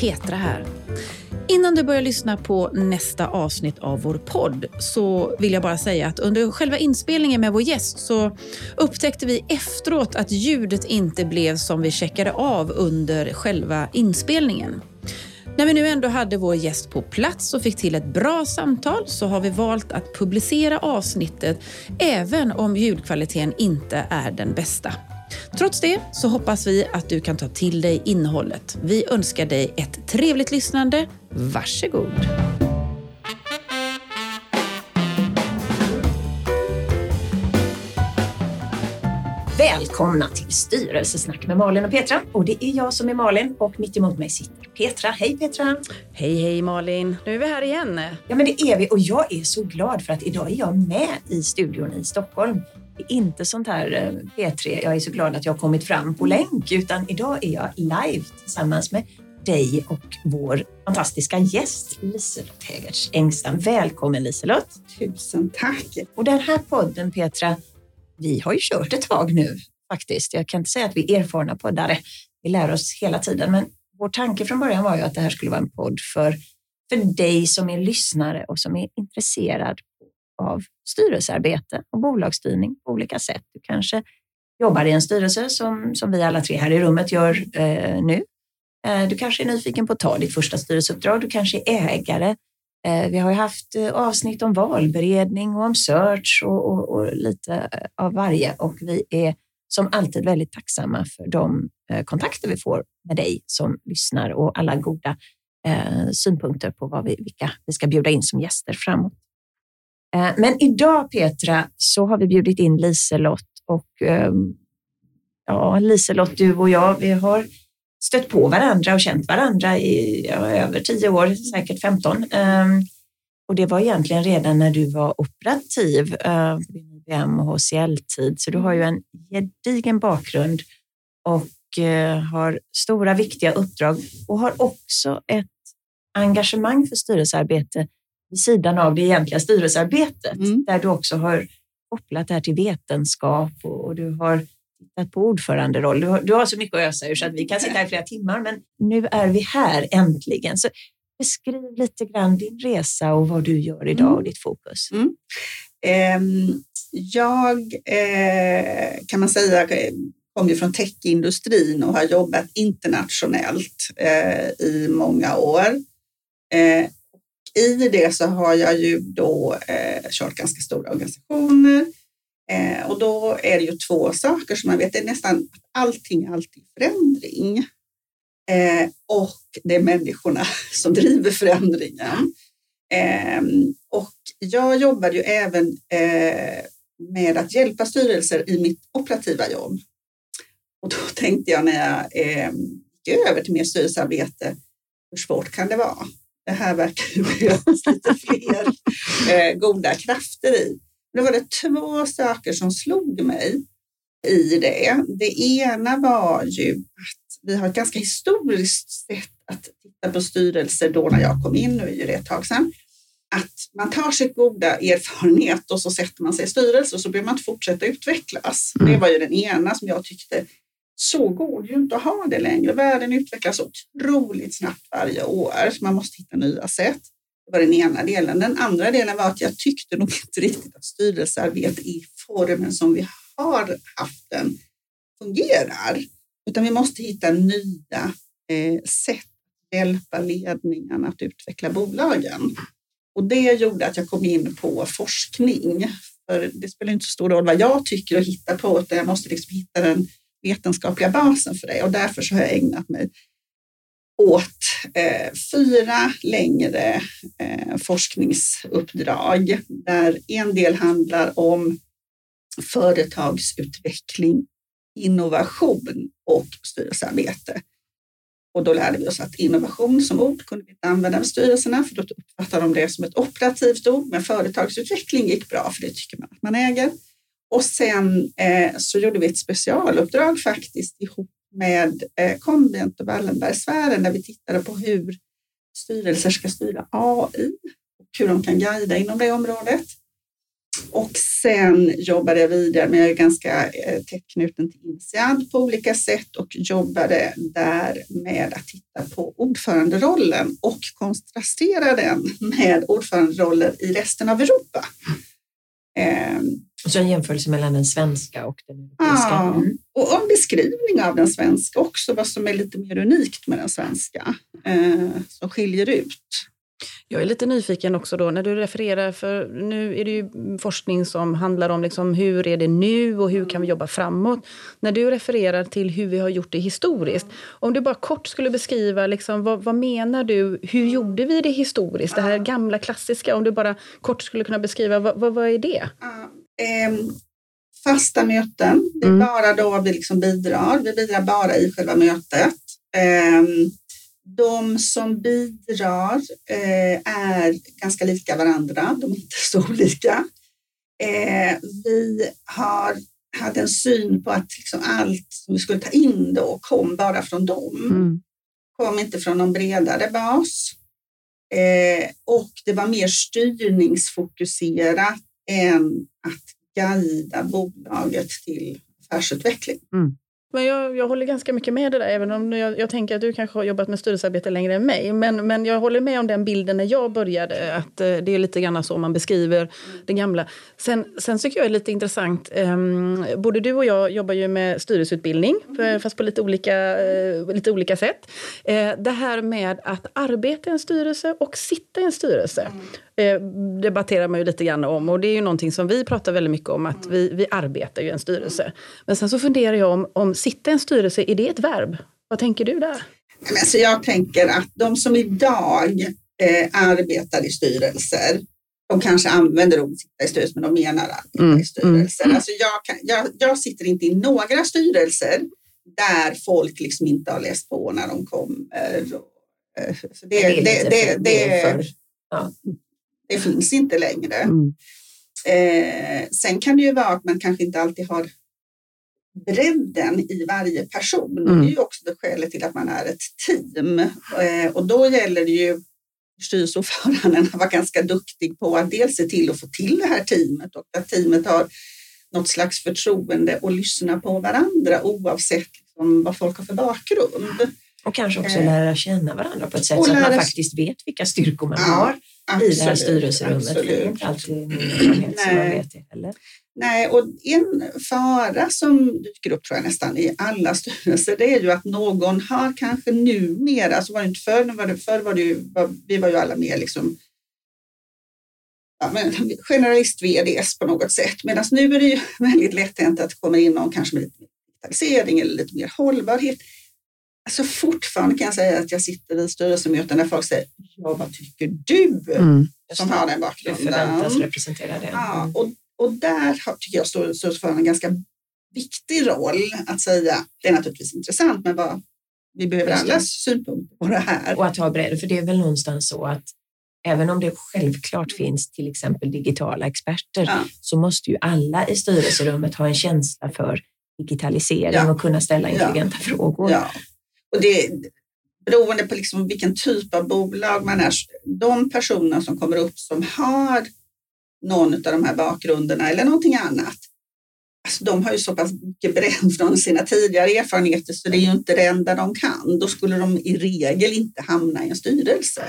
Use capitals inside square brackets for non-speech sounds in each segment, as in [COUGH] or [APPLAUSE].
Petra här. Innan du börjar lyssna på nästa avsnitt av vår podd så vill jag bara säga att under själva inspelningen med vår gäst så upptäckte vi efteråt att ljudet inte blev som vi checkade av under själva inspelningen. När vi nu ändå hade vår gäst på plats och fick till ett bra samtal så har vi valt att publicera avsnittet även om ljudkvaliteten inte är den bästa. Trots det så hoppas vi att du kan ta till dig innehållet. Vi önskar dig ett trevligt lyssnande. Varsågod! Välkomna till Styrelsesnack med Malin och Petra. Och det är jag som är Malin och mitt emot mig sitter Petra. Hej Petra! Hej hej Malin! Nu är vi här igen. Ja men det är vi och jag är så glad för att idag är jag med i studion i Stockholm. Det är inte sånt här eh, P3, jag är så glad att jag har kommit fram på länk, utan idag är jag live tillsammans med dig och vår fantastiska gäst Liselott Hägertz Engstam. Välkommen Liselott! Tusen tack! Och den här podden Petra, vi har ju kört ett tag nu faktiskt. Jag kan inte säga att vi är erfarna poddare. Vi lär oss hela tiden, men vår tanke från början var ju att det här skulle vara en podd för, för dig som är lyssnare och som är intresserad av styrelsearbete och bolagsstyrning på olika sätt. Du kanske jobbar i en styrelse som, som vi alla tre här i rummet gör eh, nu. Eh, du kanske är nyfiken på att ta ditt första styrelseuppdrag. Du kanske är ägare. Eh, vi har ju haft eh, avsnitt om valberedning och om search och, och, och, lite eh, av varje och vi är som alltid väldigt tacksamma för de eh, kontakter vi får med dig som lyssnar och alla goda eh, synpunkter på vad vi, vilka vi ska bjuda in som gäster framåt. Eh, men idag Petra så har vi bjudit in Liselott och ehm, ja, Liselott, du och jag, vi har stött på varandra och känt varandra i ja, över tio år, säkert 15. Ehm, och det var egentligen redan när du var operativ eh, på din IBM och HCL-tid, så du har ju en gedigen bakgrund och eh, har stora viktiga uppdrag och har också ett engagemang för styrelsearbete vid sidan av det egentliga styrelsearbetet, mm. där du också har kopplat det här till vetenskap och, och du har tittat på ordföranderoll. Du har, du har så mycket att ösa ur så att vi kan sitta här i flera timmar, men nu är vi här äntligen. Så beskriv lite grann din resa och vad du gör idag mm. och ditt fokus. Mm. Um, jag eh, kan man säga kommer från techindustrin och har jobbat internationellt eh, i många år. Eh, i det så har jag ju då eh, kört ganska stora organisationer eh, och då är det ju två saker som man vet. Det är nästan att allting är alltid förändring eh, och det är människorna [LAUGHS] som driver förändringen. Eh, och jag jobbar ju även eh, med att hjälpa styrelser i mitt operativa jobb. Och då tänkte jag när jag eh, gick över till mer styrelsearbete, hur svårt kan det vara? Det här verkar behövas lite fler [LAUGHS] eh, goda krafter i. Då var det två saker som slog mig i det. Det ena var ju att vi har ett ganska historiskt sätt att titta på styrelser då när jag kom in, nu är det ett tag sedan, att man tar sitt goda erfarenhet och så sätter man sig i styrelse och så behöver man inte fortsätta utvecklas. Det var ju den ena som jag tyckte så går det ju inte att ha det längre. Världen utvecklas otroligt snabbt varje år, så man måste hitta nya sätt. Det var den ena delen. Den andra delen var att jag tyckte nog inte riktigt att styrelsearbete i formen som vi har haft den fungerar, utan vi måste hitta nya eh, sätt att hjälpa ledningarna att utveckla bolagen. Och det gjorde att jag kom in på forskning. För det spelar inte så stor roll vad jag tycker och hittar på, utan jag måste liksom hitta den vetenskapliga basen för det och därför så har jag ägnat mig åt eh, fyra längre eh, forskningsuppdrag där en del handlar om företagsutveckling, innovation och styrelsearbete. Och då lärde vi oss att innovation som ord kunde vi inte använda med styrelserna för då uppfattar de det som ett operativt ord, men företagsutveckling gick bra för det tycker man att man äger. Och sen eh, så gjorde vi ett specialuppdrag faktiskt ihop med eh, Convent och Wallenbergsfären där vi tittade på hur styrelser ska styra AI och hur de kan guida inom det området. Och sen jobbade jag vidare, men jag är ganska eh, tätt knuten till INSEAD på olika sätt och jobbade där med att titta på ordföranderollen och kontrastera den med ordföranderoller i resten av Europa. Ehm, Eh, så en jämförelse mellan den svenska och den europeiska? Ja, och en beskrivning av den svenska också, vad som är lite mer unikt med den svenska, eh, som skiljer ut. Jag är lite nyfiken också då när du refererar, för nu är det ju forskning som handlar om liksom hur är det nu och hur kan vi jobba framåt. När du refererar till hur vi har gjort det historiskt, om du bara kort skulle beskriva liksom, vad, vad menar du, hur gjorde vi det historiskt? Det här gamla klassiska, om du bara kort skulle kunna beskriva, vad, vad, vad är det? Eh, fasta möten, det är mm. bara då vi liksom bidrar. Vi bidrar bara i själva mötet. Eh, de som bidrar eh, är ganska lika varandra, de är inte [LAUGHS] så olika. Eh, vi har, hade en syn på att liksom allt som vi skulle ta in då kom bara från dem. Mm. Kom inte från någon bredare bas. Eh, och det var mer styrningsfokuserat än att guida bolaget till affärsutveckling. Mm. Men jag, jag håller ganska mycket med det där, även om jag, jag, tänker att du kanske har jobbat med styrelsearbete längre än mig. Men, men jag håller med om den bilden när jag började, att eh, det är lite grann så man beskriver mm. det gamla. Sen, sen tycker jag det är lite intressant, um, både du och jag jobbar ju med styrelseutbildning, mm. fast på lite olika, uh, lite olika sätt. Uh, det här med att arbeta i en styrelse och sitta i en styrelse. Mm debatterar man ju lite grann om. Och det är ju någonting som vi pratar väldigt mycket om, att vi, vi arbetar ju i en styrelse. Men sen så funderar jag om, om sitta i en styrelse, är det ett verb? Vad tänker du där? Alltså jag tänker att de som idag eh, arbetar i styrelser, de kanske använder ordet sitta i styrelser, men de menar att mm. i styrelser. Mm. Alltså jag, kan, jag, jag sitter inte i några styrelser där folk liksom inte har läst på när de kommer. Eh, så det, det, det, det, det, för, ja. det finns inte längre. Mm. Eh, sen kan det ju vara att man kanske inte alltid har bredden i varje person. Mm. Det är ju också det skälet till att man är ett team. Eh, och då gäller det ju styrelseordföranden att vara ganska duktig på att dels se till att få till det här teamet och att teamet har något slags förtroende och lyssna på varandra oavsett liksom vad folk har för bakgrund. Och kanske också eh, lära känna varandra på ett sätt så att man faktiskt vet vilka styrkor man ja, har absolut, i det här styrelserummet. Absolut. Det är inte alltid erfarenhet som man vet det heller. Nej, och en fara som dyker upp tror jag nästan i alla styrelser, det är ju att någon har kanske numera, alltså var det inte förr, var det, förr var det ju, vi var ju alla mer liksom ja, [LAUGHS] generalist-VDs på något sätt, medan nu är det ju [LAUGHS] väldigt lätt hänt att det kommer in någon kanske med lite digitalisering eller lite mer hållbarhet. Alltså fortfarande kan jag säga att jag sitter i styrelsemöten där folk säger, ja vad tycker du mm, som har den bakgrunden? Du förväntas representera det. Ja, och och där tycker jag styrelseordföranden en ganska viktig roll att säga, det är naturligtvis intressant, men vad, vi behöver allas synpunkter på det här. Och att ha bredd, för det är väl någonstans så att även om det självklart finns till exempel digitala experter ja. så måste ju alla i styrelserummet ha en känsla för digitalisering ja. och kunna ställa intelligenta ja. frågor. Och det, beroende på liksom vilken typ av bolag man är, de personer som kommer upp som har någon av de här bakgrunderna eller någonting annat. Alltså, de har ju så pass mycket bränn från sina tidigare erfarenheter så det är ju inte det enda de kan. Då skulle de i regel inte hamna i en styrelse.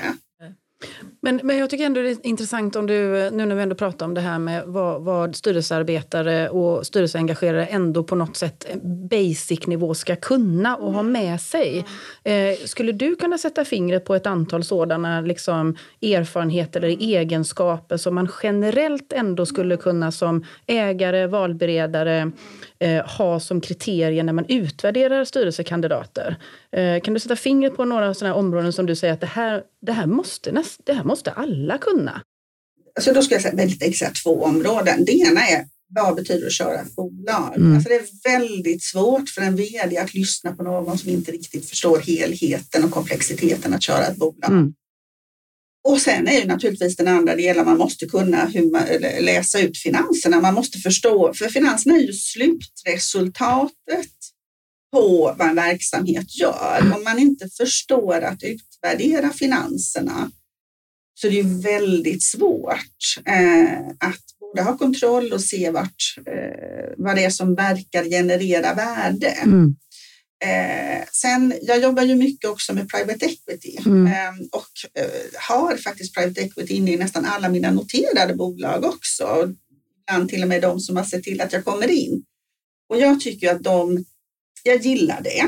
Men, men jag tycker ändå det är intressant om du, nu när vi ändå pratar om det här med vad, vad styrelsearbetare och styrelseengagerade ändå på något sätt basic nivå ska kunna och ha med sig. Eh, skulle du kunna sätta fingret på ett antal sådana liksom, erfarenheter eller egenskaper som man generellt ändå skulle kunna som ägare, valberedare eh, ha som kriterier när man utvärderar styrelsekandidater? Eh, kan du sätta fingret på några sådana områden som du säger att det här, det här, måste, det här måste alla kunna? Alltså då ska jag säga väldigt exakt två områden. Det ena är vad betyder att köra ett bolag? Mm. Alltså det är väldigt svårt för en vd att lyssna på någon som inte riktigt förstår helheten och komplexiteten att köra ett bolag. Mm. Och sen är ju naturligtvis den andra delen, man måste kunna hur man, läsa ut finanserna. Man måste förstå, för finanserna är ju slutresultatet på vad en verksamhet gör. Om man inte förstår att utvärdera finanserna så det är ju väldigt svårt eh, att både ha kontroll och se vart, eh, vad det är som verkar generera värde. Mm. Eh, sen, jag jobbar ju mycket också med private equity Mm. eh, och eh, har faktiskt private equity inne i nästan alla mina noterade bolag också. Ibland till och med de som har sett till att jag kommer in. Och jag tycker att de, jag gillar det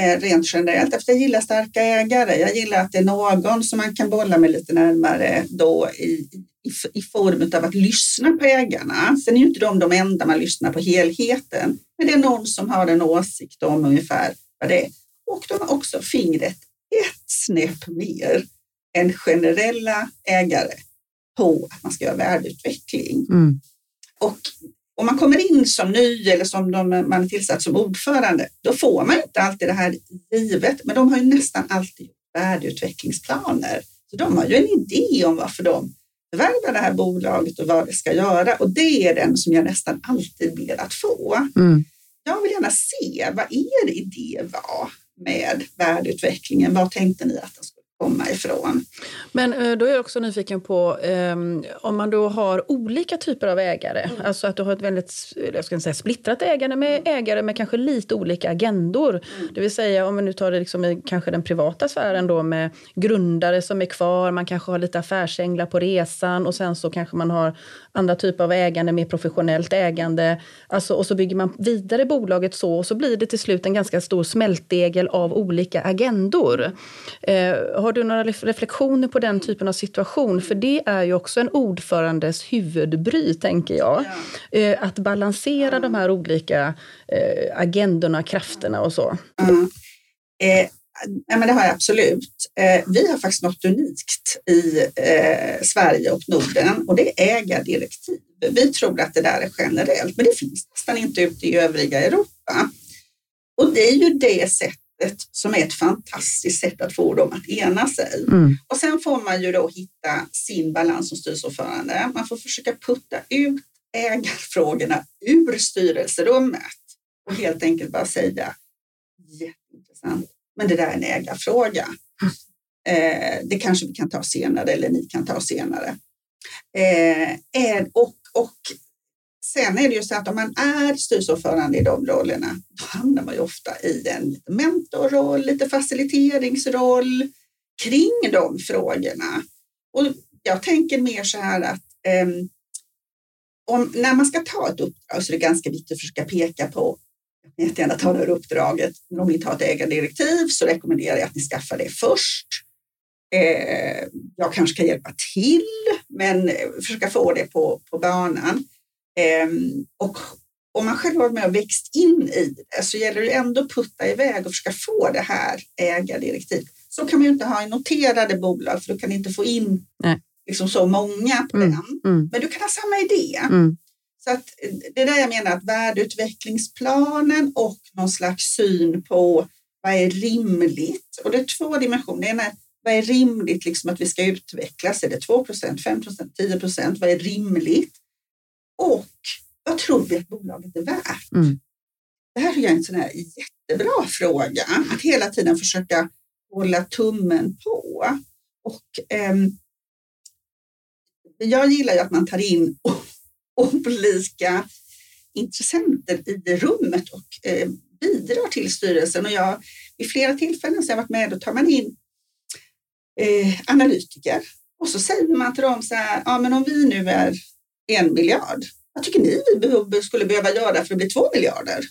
eh, rent generellt, efter jag gillar starka ägare. Jag gillar att det är någon som man kan bolla med lite närmare då i, i, i form av att lyssna på ägarna. Sen är ju inte de de enda man lyssnar på helheten, men det är någon som har en åsikt om ungefär vad det är. Och de har också fingret ett snäpp mer än generella ägare på att man ska göra värdeutveckling. Mm. Och om man kommer in som ny eller som de, man är tillsatt som ordförande, då får man inte alltid det här givet, men de har ju nästan alltid värdeutvecklingsplaner. Så de har ju en idé om varför de förvärvar det här bolaget och vad det ska göra och det är den som jag nästan alltid ber att få. Mm. Jag vill gärna se vad er idé var med värdeutvecklingen. Vad tänkte ni att den skulle komma ifrån? Men eh, då är jag också nyfiken på ehm, om man då har olika typer av ägare. Alltså att du har ett väldigt jag ska säga, splittrat ägande med ägare med kanske lite olika agendor. Det vill säga om vi nu tar det liksom i kanske den privata sfären då med grundare som är kvar. Man kanske har lite affärsänglar på resan och sen så kanske man har andra typer av ägande, mer professionellt ägande. Alltså, och så bygger man vidare bolaget så och så blir det till slut en ganska stor smältdegel av olika agendor. Eh, har du några ref- reflektioner på den typen av situation? För det är ju också en ordförandes huvudbry, tänker jag. Eh, att balansera de här olika eh, agendorna, krafterna och så. Mm. Eh, ja, men det har jag absolut. Eh, vi har faktiskt något unikt i eh, Sverige och Norden och det är ägardirektiv. Vi tror att det där är generellt, men det finns nästan inte ute i övriga Europa. Och det är ju det sättet som är ett fantastiskt sätt att få dem att ena sig. Mm. Och sen får man ju då hitta sin balans som styrelseordförande. Man får försöka putta ut ägarfrågorna ur styrelserummet och helt enkelt bara säga jätteintressant, men det där är en ägarfråga. Eh, det kanske vi kan ta senare eller ni kan ta senare. Eh, eh, och, och sen är det ju så att om man är styrelseordförande i de rollerna, då hamnar man ju ofta i en mentorroll, lite faciliteringsroll kring de frågorna. Och jag tänker mer så här att eh, om, när man ska ta ett uppdrag så är det ganska viktigt att försöka peka på jättegärna ta det här uppdraget, men om ni tar ett ägardirektiv så rekommenderar jag att ni skaffar det först. Eh, jag kanske kan hjälpa till, men eh, försöka få det på, på banan. Eh, och om man själv har varit med och växt in i det så gäller det ändå att putta iväg och försöka få det här ägardirektivet. Så kan man ju inte ha i noterade bolag för du kan inte få in Nej. liksom så många på Mm. den. Mm. Men du kan ha samma idé. Mm. Så att eh, det är där jag menar att värdeutvecklingsplanen och någon slags syn på vad är rimligt? Och det är två dimensioner. Det ena är vad är rimligt liksom att vi ska utvecklas? Är det 2% 5% 10% Vad är rimligt? Och vad tror vi att bolaget är värt? Mm. Det här är en sån här jättebra fråga att hela tiden försöka hålla tummen på. Och ehm, jag gillar ju att man tar in olika intressenter i rummet och eh, bidrar till styrelsen. Och jag, vid flera tillfällen så har jag varit med, då tar man in eh, analytiker och så säger man till dem så här, ja men om vi nu är en miljard, vad tycker ni vi skulle behöva göra för att bli två miljarder?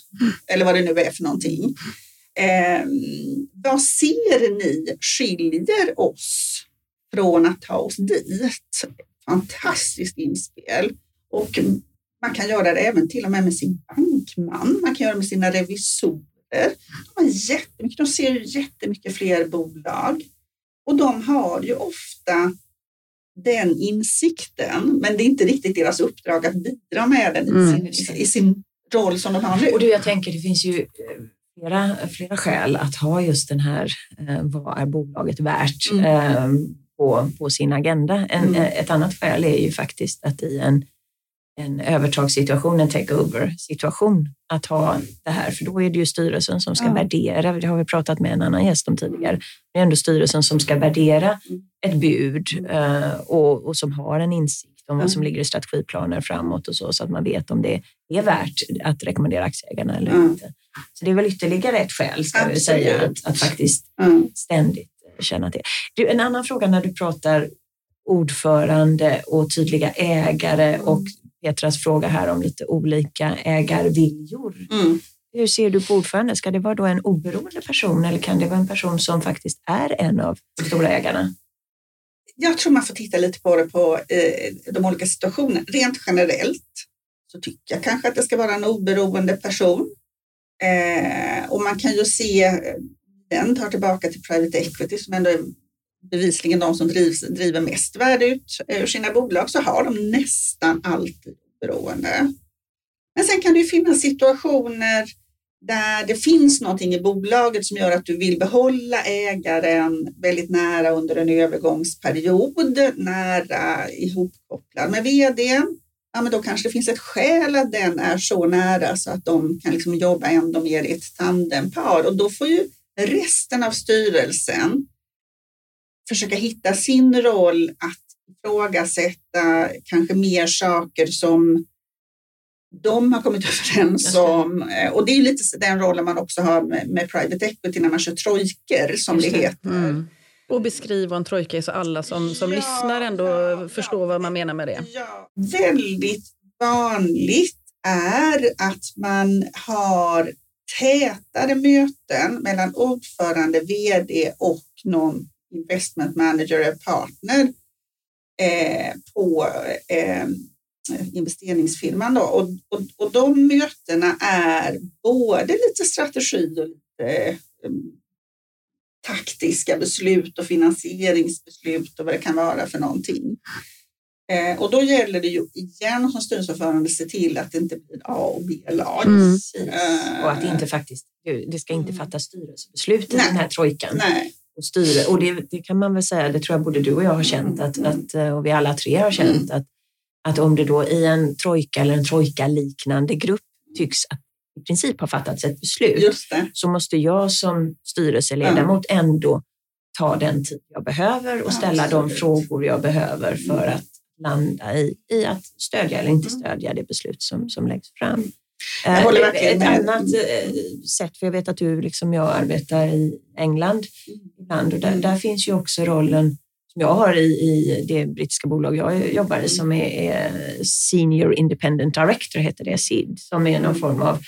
Eller vad det nu är för någonting. Eh, vad ser ni skiljer oss från att ta oss dit? Fantastiskt inspel. Och man kan göra det även till och med med sin bankman. Man kan göra det med sina revisorer. De, har jättemycket, de ser ju jättemycket fler bolag och de har ju ofta den insikten, men det är inte riktigt deras uppdrag att bidra med den i, Mm. sin, i sin roll som de har nu. Och du, jag tänker det finns ju eh, flera, flera skäl att ha just den här, eh, vad är bolaget värt, Mm. eh, på, på sin agenda. En, Mm. eh, Ett annat skäl är ju faktiskt att i en, en övertagssituation, en takeover-situation, att ha det här, för då är det ju styrelsen som ska Ja. värdera, det har vi pratat med en annan gäst om tidigare, det är ändå styrelsen som ska värdera Mm. ett bud eh, och, och som har en insikt sikt om vad som ligger i strategiplaner framåt och så, så att man vet om det är värt att rekommendera aktieägarna eller Mm. inte. Så det är väl ytterligare ett skäl, ska vi säga, att, att faktiskt Mm. ständigt känna till. Du, en annan fråga när du pratar ordförande och tydliga ägare och Petras fråga här om lite olika ägarviljor. Mm. Hur ser du på ordförande? Ska det vara då en oberoende person eller kan det vara en person som faktiskt är en av de stora ägarna? Jag tror man får titta lite på det på eh, de olika situationerna. Rent generellt så tycker jag kanske att det ska vara en oberoende person. Eh, och man kan ju se, eh, den tar tillbaka till private equity som ändå är bevisligen de som drivs, driver mest värde ut eh, ur sina bolag, så har de nästan alltid beroende. Men sen kan det ju finnas situationer där det finns någonting i bolaget som gör att du vill behålla ägaren väldigt nära under en övergångsperiod, nära ihopkopplad med vdn. Ja, men då kanske det finns ett skäl att den är så nära så att de kan liksom jobba ändå mer i ett tandempar och då får ju resten av styrelsen försöka hitta sin roll att ifrågasätta kanske mer saker som de har kommit [LAUGHS] överens om. Eh, Och det är lite den rollen man också har med, med private equity när man kör trojker som Just det det. heter. Mm. Och beskriv vad en trojka är så alla som, som Ja, lyssnar ändå ja, förstår ja. vad man menar med det. Ja, väldigt vanligt är att man har tätare möten mellan ordförande, vd och någon investment manager eller partner eh, på eh, investeringsfirman. Då. Och, och, och de mötena är både lite strategi och lite eh, taktiska beslut och finansieringsbeslut och vad det kan vara för någonting. Eh, och då gäller det ju igen som styrelseordförande se till att det inte blir A och B-lag. Mm. Precis. Och att det inte faktiskt, det ska inte fattas styrelsebeslut i Nej. den här trojkan. Nej, Och, styre. och det, det kan man väl säga, det tror jag både du och jag har känt att, att eh, och vi alla tre har känt att, att om det då i en trojka eller en trojka-liknande grupp tycks att i princip ha fattats ett beslut så måste jag som styrelseledamot ändå ta den tid jag behöver och ställa de Absolut. frågor jag behöver för att landa i, i att stödja eller inte Mm. stödja det beslut som, som läggs fram. Jag håller Eh, verkligen Ett med. annat eh, sätt, för jag vet att du liksom jag arbetar i England ibland och där, Mm. där finns ju också rollen som jag har i, i det brittiska bolag jag jobbar i som är, är Senior Independent Director, heter det, SID, som är någon form av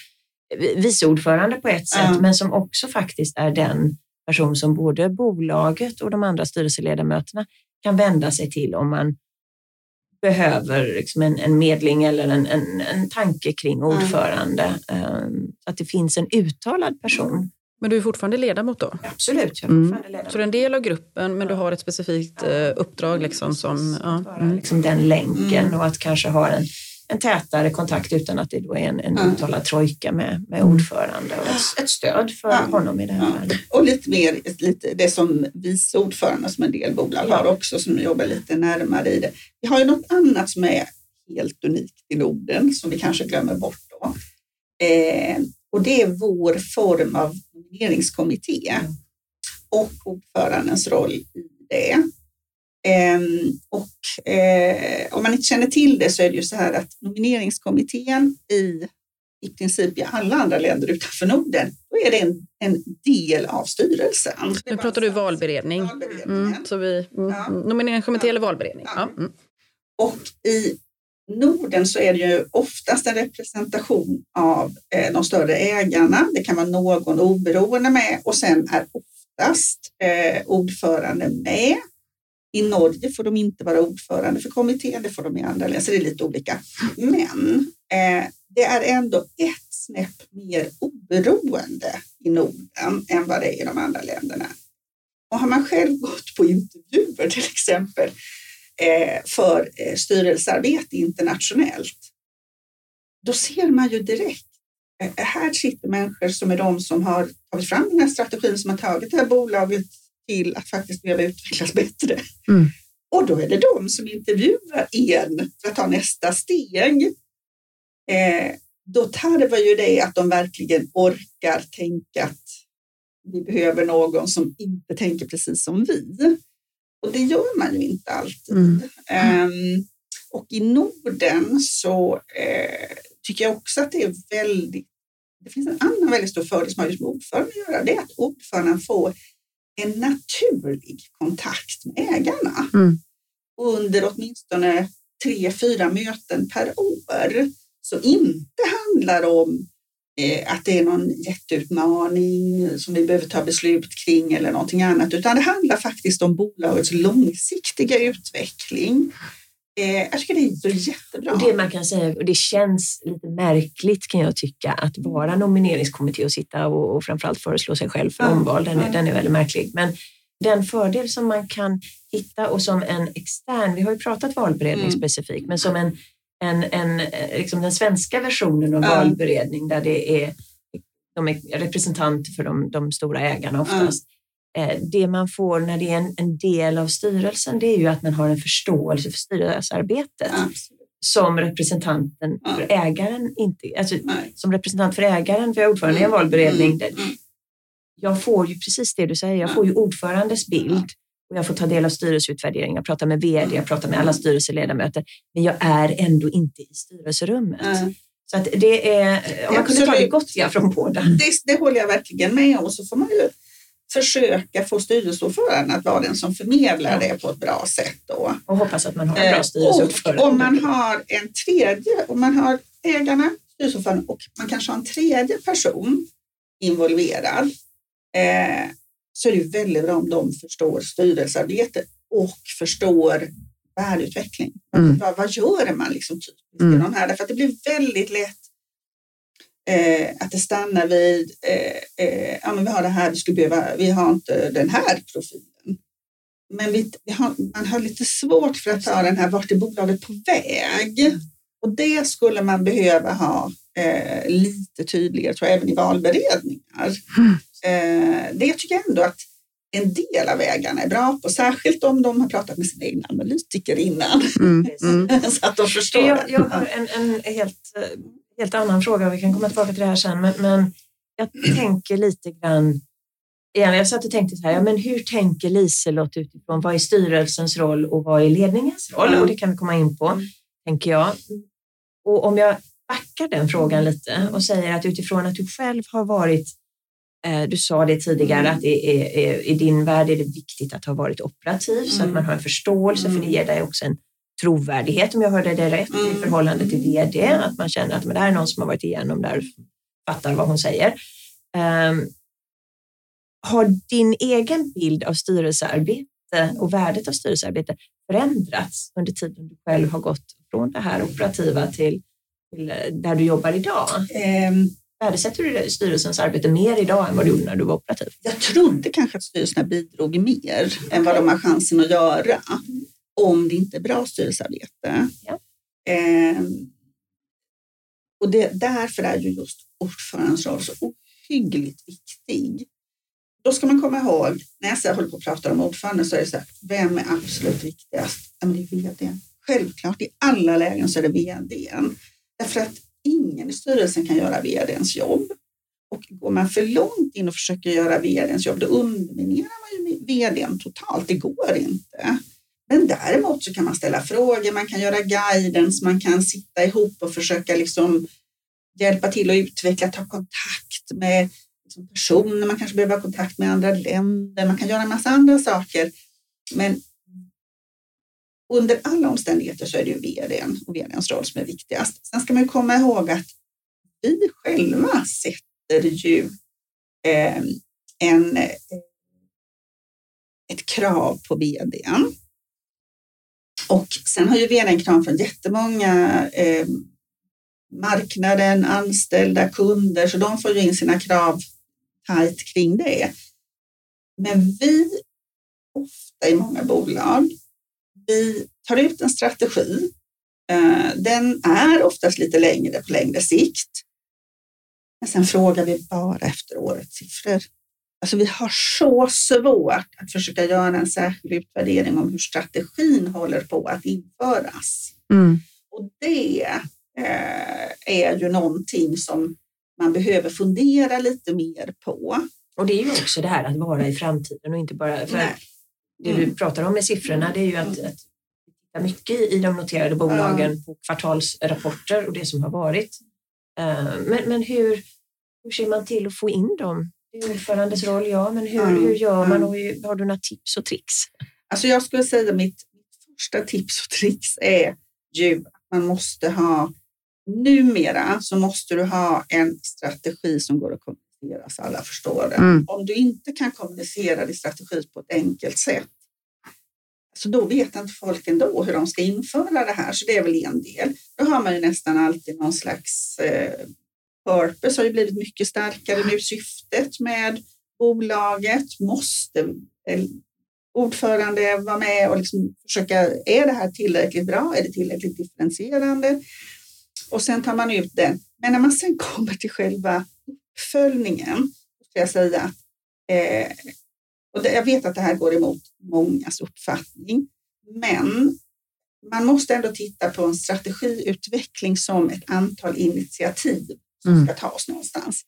vice ordförande på ett sätt, Ja. men som också faktiskt är den person som både bolaget och de andra styrelseledamöterna kan vända sig till om man behöver liksom en, en medling eller en, en, en tanke kring ordförande. Um, så att det finns en uttalad person. Men du är fortfarande ledamot då? Absolut, jag är Mm. ledamot. Så du är en del av gruppen men du har ett specifikt eh, uppdrag liksom som... Ja. Vara Mm. liksom den länken Mm. och att kanske ha en, en tätare kontakt utan att det då är en, en Mm. uttalad trojka med, med Mm. ordförande och ett, ett stöd för Ja. honom i det här fallet. Och lite mer lite det som vice ordförande som en del bolag har också som jobbar lite närmare i det. Vi har ju något annat som är helt unikt i Norden som vi kanske glömmer bort då. Eh, och det är vår form av nomineringskommitté Mm. och ordförandens roll i det. Ehm, och eh, om man inte känner till det så är det ju så här att nomineringskommittén i i princip i alla andra länder utanför Norden, då är det en, en del av styrelsen. Nu pratar du valberedning. Valberedningen. Mm, så vi, mm, Ja. Nomineringskommitté eller valberedning? Ja. Ja. Mm. Och i Norden så är det ju oftast en representation av eh, de större ägarna. Det kan vara någon oberoende med och sen är oftast eh, ordförande med. I Norge får de inte vara ordförande för kommittén, det får de i andra länder, så det är lite olika. Men eh, det är ändå ett snäpp mer oberoende i Norden än vad det är i de andra länderna. Och har man själv gått på intervjuer till exempel eh, för eh, styrelsearbete internationellt, då ser man ju direkt, eh, här sitter människor som är de som har tagit fram den här strategin, som har tagit det här bolaget till att faktiskt behöva utvecklas bättre. Mm. Och då är det de som intervjuar en för att ta nästa steg. Eh, då tarvar ju det att de verkligen orkar tänka att vi behöver någon som inte tänker precis som vi. Och det gör man ju inte alltid. Mm. Ehm, och i Norden så eh, tycker jag också att det är väldigt det finns en annan väldigt stor fördel som har just med ordföranden att göra. Det är att ordföranden får en naturlig kontakt med ägarna mm. under åtminstone tre, fyra möten per år. Så inte handlar om eh, att det är någon jätteutmaning som vi behöver ta beslut kring eller någonting annat, utan det handlar faktiskt om bolagets långsiktiga utveckling. Eh, jag tycker det är jättebra. Och det man kan säga, och det känns lite märkligt kan jag tycka, att vara nomineringskommitté och sitta och, och framförallt föreslå sig själv för ja, omval, den, ja. den är väldigt märklig. Men den fördel som man kan hitta och som en extern, vi har ju pratat valberedning mm. specifikt, men som en, en, en liksom den svenska versionen av ja. valberedning där det är de är representanter för de, de stora ägarna oftast. Eh, det man får när det är en, en, del av styrelsen, det är ju att man har en förståelse för styrelsearbetet. Som representanten ja. för ägaren inte, alltså som representant för ägaren, för jag är ordförande i en mm. valberedning. Mm. Mm. Jag får ju precis det du säger, jag får ju ordförandes bild och jag får ta del av styrelseutvärdering. Jag pratar med vd, jag pratar med alla styrelseledamöter, men jag är ändå inte i styrelserummet. Så att det är, om man kunde ta det gottiga från båda. Det, det håller jag verkligen med om. Och så får man ju försöka få styrelseordföranden att vara den som förmedlar det på ett bra sätt. Då. Och hoppas att man har en bra eh, styrelseordförande. Och om man har en tredje, om man har ägarna, styrelseordföranden och man kanske har en tredje person involverad eh, så är det väldigt bra om de förstår styrelsearbete och förstår värdeutveckling. Mm. Vad, vad gör man liksom typiskt mm. i de här? Därför att det blir väldigt lätt Eh, att det stannar vid, eh, eh, ja men vi har det här, vi skulle behöva, vi har inte den här profilen. Men vi, vi har, man har lite svårt för att ta den här, vart är bolaget på väg? Och det skulle man behöva ha eh, lite tydligare, tror jag, även i valberedningar. Mm. det tycker jag ändå att en del av ägarna är bra på, särskilt om de har pratat med sina egna analytiker innan. Mm. [LAUGHS] Mm. så att de förstår. Jag, jag har en, en helt helt annan fråga, vi kan komma tillbaka till det här sen, men, men jag tänker lite grann igen, jag satt och tänkte så här, ja, men hur tänker Liselott utifrån vad är styrelsens roll och vad är ledningens roll? Mm. Och det kan vi komma in på, mm. tänker jag. Och om jag backar den frågan lite och säger att utifrån att du själv har varit, eh, du sa det tidigare, mm. att i din värld är det viktigt att ha varit operativ så att man har en förståelse, för det ger dig också en trovärdighet, om jag hörde det rätt, mm. i förhållande till vd. Att man känner att men det här är någon som har varit igenom det här fattar vad hon säger. Um, har din egen bild av styrelsearbete och värdet av styrelsearbete förändrats under tiden du själv har gått från det här operativa till, till eh, där du jobbar idag? Um, Värdesätter du styrelsens arbete mer idag än vad du gjorde när du var operativ? Jag trodde kanske att styrelserna bidrog mer än vad de har chansen att göra om det inte är bra styrelsearbete. Ja. Eh, och det, därför är ju just ordförandens roll så ohyggligt viktig. Då ska man komma ihåg, när jag håller på att prata om ordförande så är det så här, vem är absolut viktigast? Ja, men det är vd. Självklart, i alla lägen så är det vd. Därför att ingen i styrelsen kan göra vdns jobb. Och går man för långt in och försöker göra vdns jobb, då underminerar man ju vdn totalt. Det går inte. Men däremot så kan man ställa frågor, man kan göra guidance, man kan sitta ihop och försöka liksom hjälpa till att utveckla, ta kontakt med liksom personer, man kanske behöver ha kontakt med andra länder, man kan göra en massa andra saker. Men under alla omständigheter så är det ju vdn och vdns roll som är viktigast. Sen ska man komma ihåg att vi själva sätter ju eh, en, eh, ett krav på vdn och sen har ju vdn krav från jättemånga eh, marknaden, anställda, kunder, så de får ju in sina krav tajt kring det. Men vi, ofta i många bolag, vi tar ut en strategi. Eh, den är oftast lite längre på längre sikt. Men sen frågar vi bara efter årets siffror. Alltså vi har så svårt att försöka göra en särskild utvärdering om hur strategin håller på att införas. Mm. Och det eh, är ju någonting som man behöver fundera lite mer på. Och det är ju också det här att vara i framtiden och inte bara... För det du mm. pratar om med siffrorna, det är ju att, att tittar mycket i de noterade bolagen på kvartalsrapporter och det som har varit. Eh, men, men hur, hur ser man till att få in dem? Det är ordförandes roll, ja, men hur, hur gör man och hur, har du några tips och tricks? Alltså jag skulle säga mitt, mitt första tips och tricks är ju att man måste ha Numera så måste du ha en strategi som går att kommunicera så alla förstår det. Mm. Om du inte kan kommunicera din strategi på ett enkelt sätt så då vet inte folk ändå hur de ska införa det här, så det är väl en del. Då har man ju nästan alltid någon slags eh, purpose, har ju blivit mycket starkare nu. Syftet med bolaget måste eh, ordförande vara med och liksom försöka, är det här tillräckligt bra? Är det tillräckligt differentierande? Och sen tar man ut den. Men när man sen [LAUGHS] kommer till själva uppföljningen, ska jag säga att eh, och det, jag vet att det här går emot mångas uppfattning, men man måste ändå titta på en strategiutveckling som ett antal initiativ som mm. ska tas någonstans.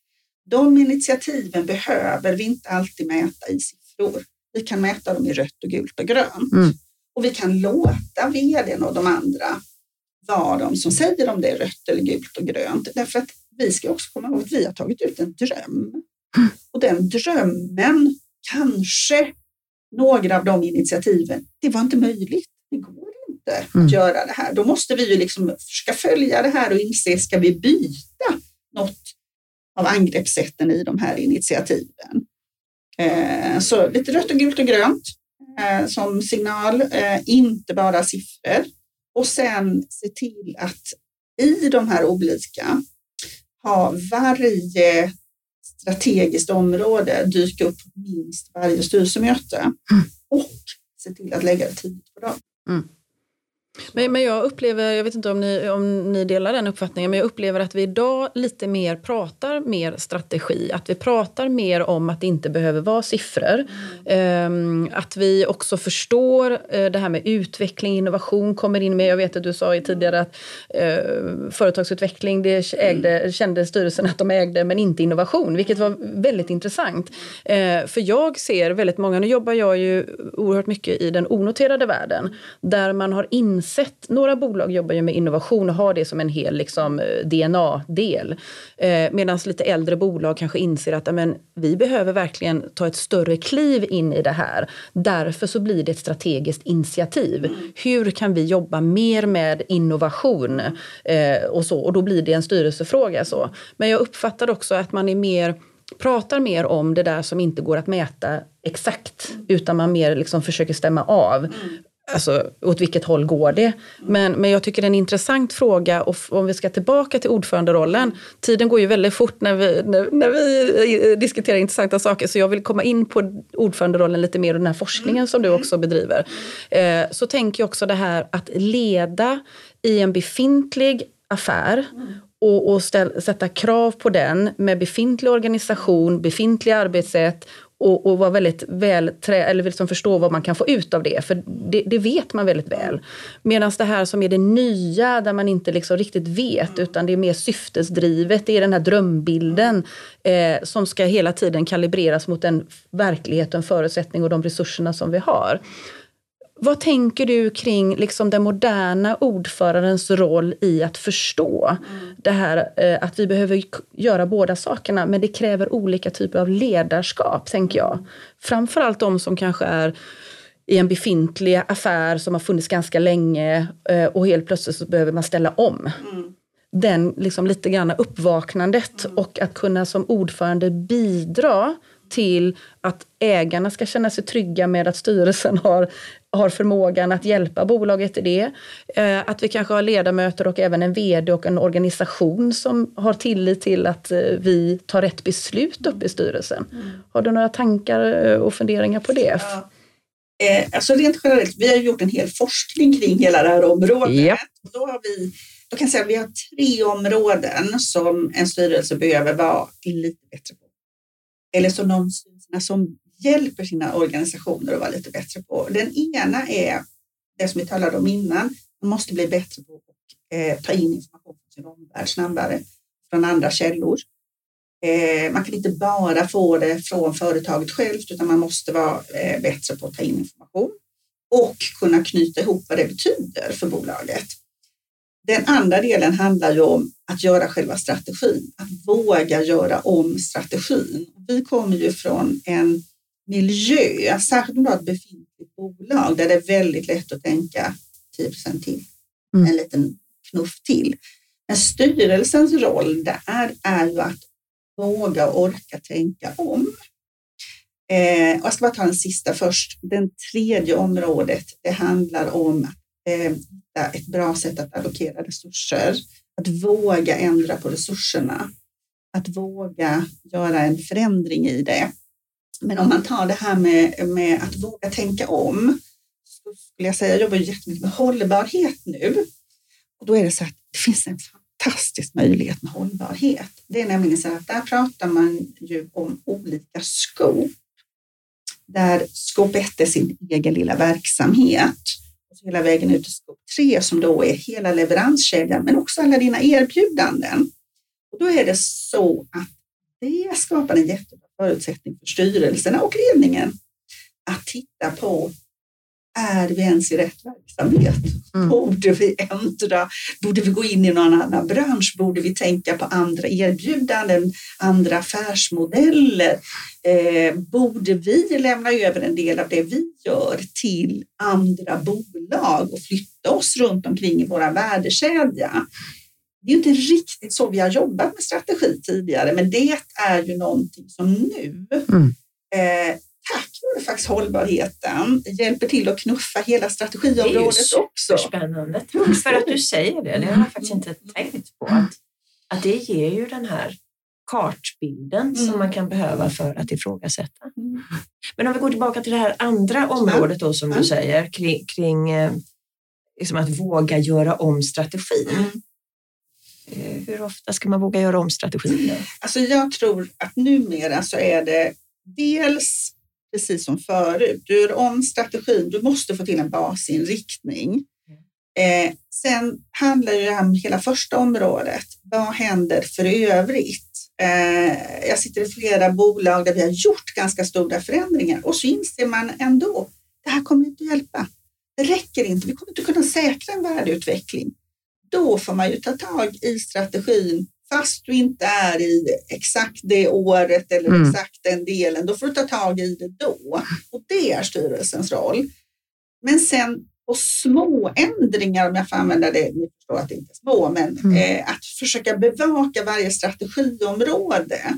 De initiativen behöver vi inte alltid mäta i siffror. Vi kan mäta dem i rött och gult och grönt. Mm. Och vi kan låta vdn och de andra vara de som säger om det är rött eller gult och grönt. Därför att vi ska också komma ihåg att vi har tagit ut en dröm. Mm. Och den drömmen kanske några av de initiativen, det var inte möjligt. Det går inte mm. att göra det här. Då måste vi ju liksom försöka följa det här och inse, ska vi byta något av angreppssätten i de här initiativen? Eh, så lite rött och gult och grönt eh, som signal, eh, inte bara siffror. Och sen se till att i de här olika ha varje strategiskt område dyka upp minst varje styrelsemöte mm. och se till att lägga det tidigt på dagen. Mm. Men, men jag upplever, jag vet inte om ni, om ni delar den uppfattningen, men jag upplever att vi idag lite mer pratar mer strategi. Att vi pratar mer om att det inte behöver vara siffror. Mm. Um, att vi också förstår uh, det här med utveckling, innovation kommer in med. Jag vet att du sa tidigare att uh, företagsutveckling, det ägde, kände styrelsen att de ägde, men inte innovation, vilket var väldigt intressant. Uh, för jag ser väldigt många, nu jobbar jag ju oerhört mycket i den onoterade världen, där man har insett insett, några bolag jobbar ju med innovation och har det som en hel liksom, DNA-del. Eh, eh Medan lite äldre bolag kanske inser att amen, vi behöver verkligen ta ett större kliv in i det här. Därför så blir det ett strategiskt initiativ. Hur kan vi jobba mer med innovation? Eh, och, så, och då blir det en styrelsefråga. Så. Men jag uppfattar också att man är mer pratar mer om det där som inte går att mäta exakt utan man mer liksom försöker stämma av. Mm alltså, åt vilket håll går det? Men, men jag tycker det är en intressant fråga och om vi ska tillbaka till ordföranderollen. Tiden går ju väldigt fort när vi, när, när vi eh, diskuterar intressanta saker så jag vill komma in på ordföranderollen lite mer och den här forskningen som du också bedriver. Eh, så tänker jag också det här att leda i en befintlig affär och, och ställ, sätta krav på den med befintlig organisation, befintliga arbetssätt och, och vara väldigt väl trä, eller liksom förstå vad man kan få ut av det. För det, det vet man väldigt väl. Medan det här som är det nya, där man inte liksom riktigt vet, utan det är mer syftesdrivet, det är den här drömbilden eh, som ska hela tiden kalibreras mot den verklighet, den förutsättning och de resurserna som vi har. Vad tänker du kring liksom den moderna ordförandens roll i att förstå mm. det här eh, att vi behöver göra båda sakerna men det kräver olika typer av ledarskap, tänker jag. Framförallt de som kanske är i en befintlig affär som har funnits ganska länge eh, och helt plötsligt så behöver man ställa om. Mm. Den liksom lite grann uppvaknandet mm. och att kunna som ordförande bidra till att ägarna ska känna sig trygga med att styrelsen har, har förmågan att hjälpa bolaget i det. Eh, att vi kanske har ledamöter och även en VD och en organisation som har tillit till att eh, vi tar rätt beslut uppe i styrelsen. Mm. Har du några tankar eh, och funderingar på det? Ja. Alltså rent generellt, vi har gjort en hel forskning kring hela det här området. Yep. Då, har vi, då kan jag säga att vi har tre områden som en styrelse behöver vara lite bättre eller som de styrelserna som hjälper sina organisationer att vara lite bättre på. Den ena är det som vi talade om innan, man måste bli bättre på att eh, ta in information från sin omvärld snabbare, från andra källor. Eh, man kan inte bara få det från företaget självt, utan man måste vara eh, bättre på att ta in information. och kunna knyta ihop vad det betyder för bolaget. Den andra delen handlar ju om att göra själva strategin, att våga göra om strategin. Vi kommer ju från en miljö, särskilt om du har ett befintligt bolag där det är väldigt lätt att tänka 10 procent till, mm. en liten knuff till. Men styrelsens roll där är ju att våga och orka tänka om. Eh, jag ska bara ta den sista först. Den tredje området, det handlar om att eh, hitta ett bra sätt att allokera resurser, att våga ändra på resurserna, att våga göra en förändring i det. Men om man tar det här med, med att våga tänka om, så skulle jag säga, jag jobbar jättemycket med hållbarhet nu. Och då är det så att det finns en fantastisk möjlighet med hållbarhet. Det är nämligen så att där pratar man ju om olika skop. Där skop 1 är sin egen lilla verksamhet hela vägen ut till skop 3 som då är hela leveranskedjan men också alla dina erbjudanden. Och då är det så att det skapar en jättebra förutsättning för styrelserna och ledningen att titta på är vi ens i rätt verksamhet? Mm. Borde vi ändra? Borde vi gå in i någon annan bransch? Borde vi tänka på andra erbjudanden, andra affärsmodeller? Eh, borde vi lämna över en del av det vi gör till andra bolag och flytta oss runt omkring i våra värdekedja? Det är inte riktigt så vi har jobbat med strategi tidigare, men det är ju någonting som nu mm. eh, tack vare faktiskt hållbarheten hjälper till att knuffa hela strategiområdet också. Det är ju spännande. Tack för att du säger det. Det har jag faktiskt inte tänkt på. Att, att det ger ju den här kartbilden mm. som man kan behöva för att ifrågasätta. Mm. Men om vi går tillbaka till det här andra området då som du säger kring, kring eh, liksom att våga göra om strategin. Mm. Eh, hur ofta ska man våga göra om strategin? Alltså jag tror att numera så är det dels precis som förut. Du gör om strategin, du måste få till en basinriktning. Eh, sen handlar det om hela första området. Vad händer för övrigt? Eh, jag sitter i flera bolag där vi har gjort ganska stora förändringar och så inser man ändå, det här kommer inte hjälpa. Det räcker inte, vi kommer inte kunna säkra en värdeutveckling. Då får man ju ta tag i strategin fast du inte är i exakt det året eller mm. exakt den delen, då får du ta tag i det då. Och det är styrelsens roll. Men sen på små ändringar, om jag får använda det, ni förstår att det inte är små, men mm. eh, att försöka bevaka varje strategiområde.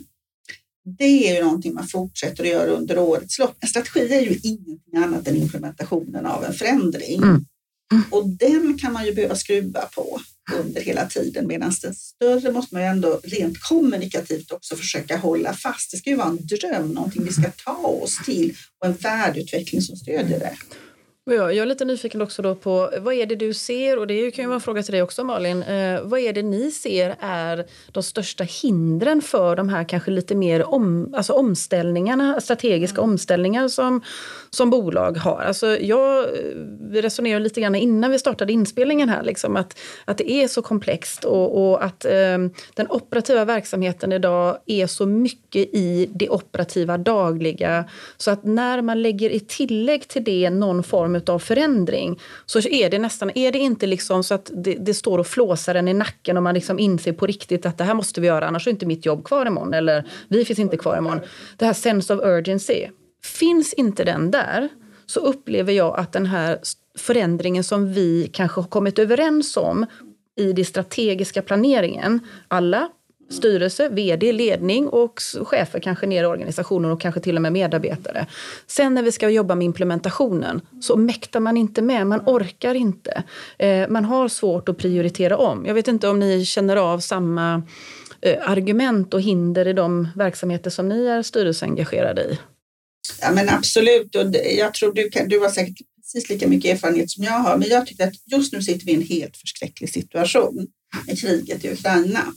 Det är ju någonting man fortsätter att göra under årets lopp. En strategi är ju ingenting annat än implementationen av en förändring. Mm. Och den kan man ju behöva skruva på under hela tiden medan den större måste man ju ändå rent kommunikativt också försöka hålla fast. Det ska ju vara en dröm, någonting vi ska ta oss till och en värdeutveckling som stödjer det. Jag är lite nyfiken också då på vad är det du ser, och det kan ju vara en fråga till dig också Malin. Eh, vad är det ni ser är de största hindren för de här kanske lite mer om, alltså omställningarna, strategiska mm. omställningar som, som bolag har? Alltså jag, eh, vi resonerade lite grann innan vi startade inspelningen här, liksom, att, att det är så komplext och, och att eh, den operativa verksamheten idag är så mycket i det operativa dagliga så att när man lägger i tillägg till det någon form av förändring så är det nästan, är det inte liksom så att det, det står och flåsar en i nacken och man liksom inser på riktigt att det här måste vi göra annars är inte mitt jobb kvar imorgon eller vi finns inte kvar imorgon. Det här sense of urgency. Finns inte den där så upplever jag att den här förändringen som vi kanske har kommit överens om i den strategiska planeringen, alla styrelse, vd, ledning och chefer kanske ner i organisationen och kanske till och med medarbetare. Sen när vi ska jobba med implementationen så mäktar man inte med, man orkar inte. Eh, man har svårt att prioritera om. Jag vet inte om ni känner av samma eh, argument och hinder i de verksamheter som ni är styrelseengagerade i? Ja men absolut och jag tror du, kan, du har säkert precis lika mycket erfarenhet som jag har men jag tycker att just nu sitter vi i en helt förskräcklig situation med kriget i Ukraina.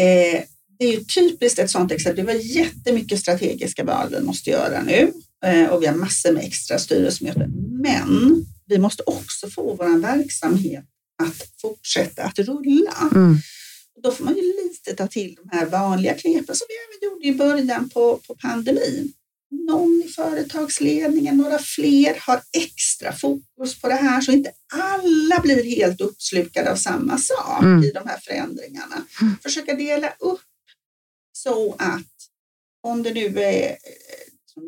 Eh, det är ju typiskt ett sådant exempel. Det var jättemycket strategiska val vi måste göra nu eh, och vi har massor med extra styrelsemöten. Men vi måste också få vår verksamhet att fortsätta att rulla. Mm. Då får man ju lite ta till de här vanliga knepen som vi även gjorde i början på, på pandemin. Någon i företagsledningen, några fler har extra fokus på det här så inte alla blir helt uppslukade av samma sak Mm. i de här förändringarna. Mm. Försöka dela upp så att om det nu är eh,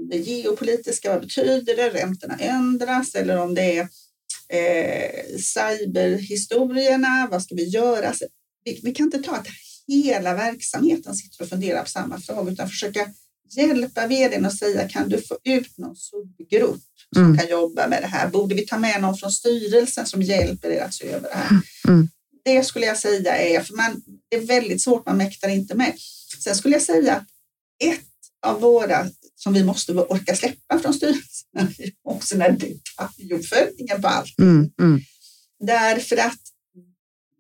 det geopolitiska, vad betyder det? Räntorna ändras eller om det är eh, cyberhistorierna, vad ska vi göra? Vi, vi kan inte ta att hela verksamheten sitter och funderar på samma fråga utan försöka hjälpa vdn och säga kan du få ut någon subgrupp som Mm. kan jobba med det här? Borde vi ta med någon från styrelsen som hjälper er att se över det här? Mm. Det skulle jag säga är, för man, det är väldigt svårt, man mäktar inte med. Sen skulle jag säga att ett av våra som vi måste orka släppa från styrelsen [LAUGHS] också den här detaljuppföljningen på allt. Mm, mm, Därför att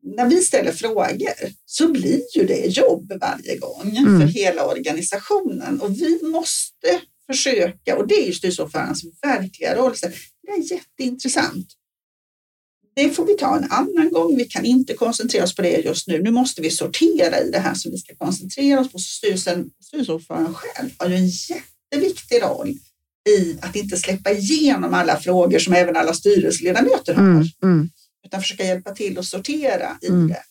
när vi ställer frågor så blir ju det jobb varje gång Mm. för hela organisationen och vi måste försöka, och det är ju styrelseordförandens verkliga roll, så det är jätteintressant. Det får vi ta en annan gång. Vi kan inte koncentrera oss på det just nu. Nu måste vi sortera i det här som vi ska koncentrera oss på. Styrelsen, styrelseordföranden själv har ju en jätteviktig roll i att inte släppa igenom alla frågor som även alla styrelseledamöter har mm, mm. Utan försöka hjälpa till att sortera i Mm. det.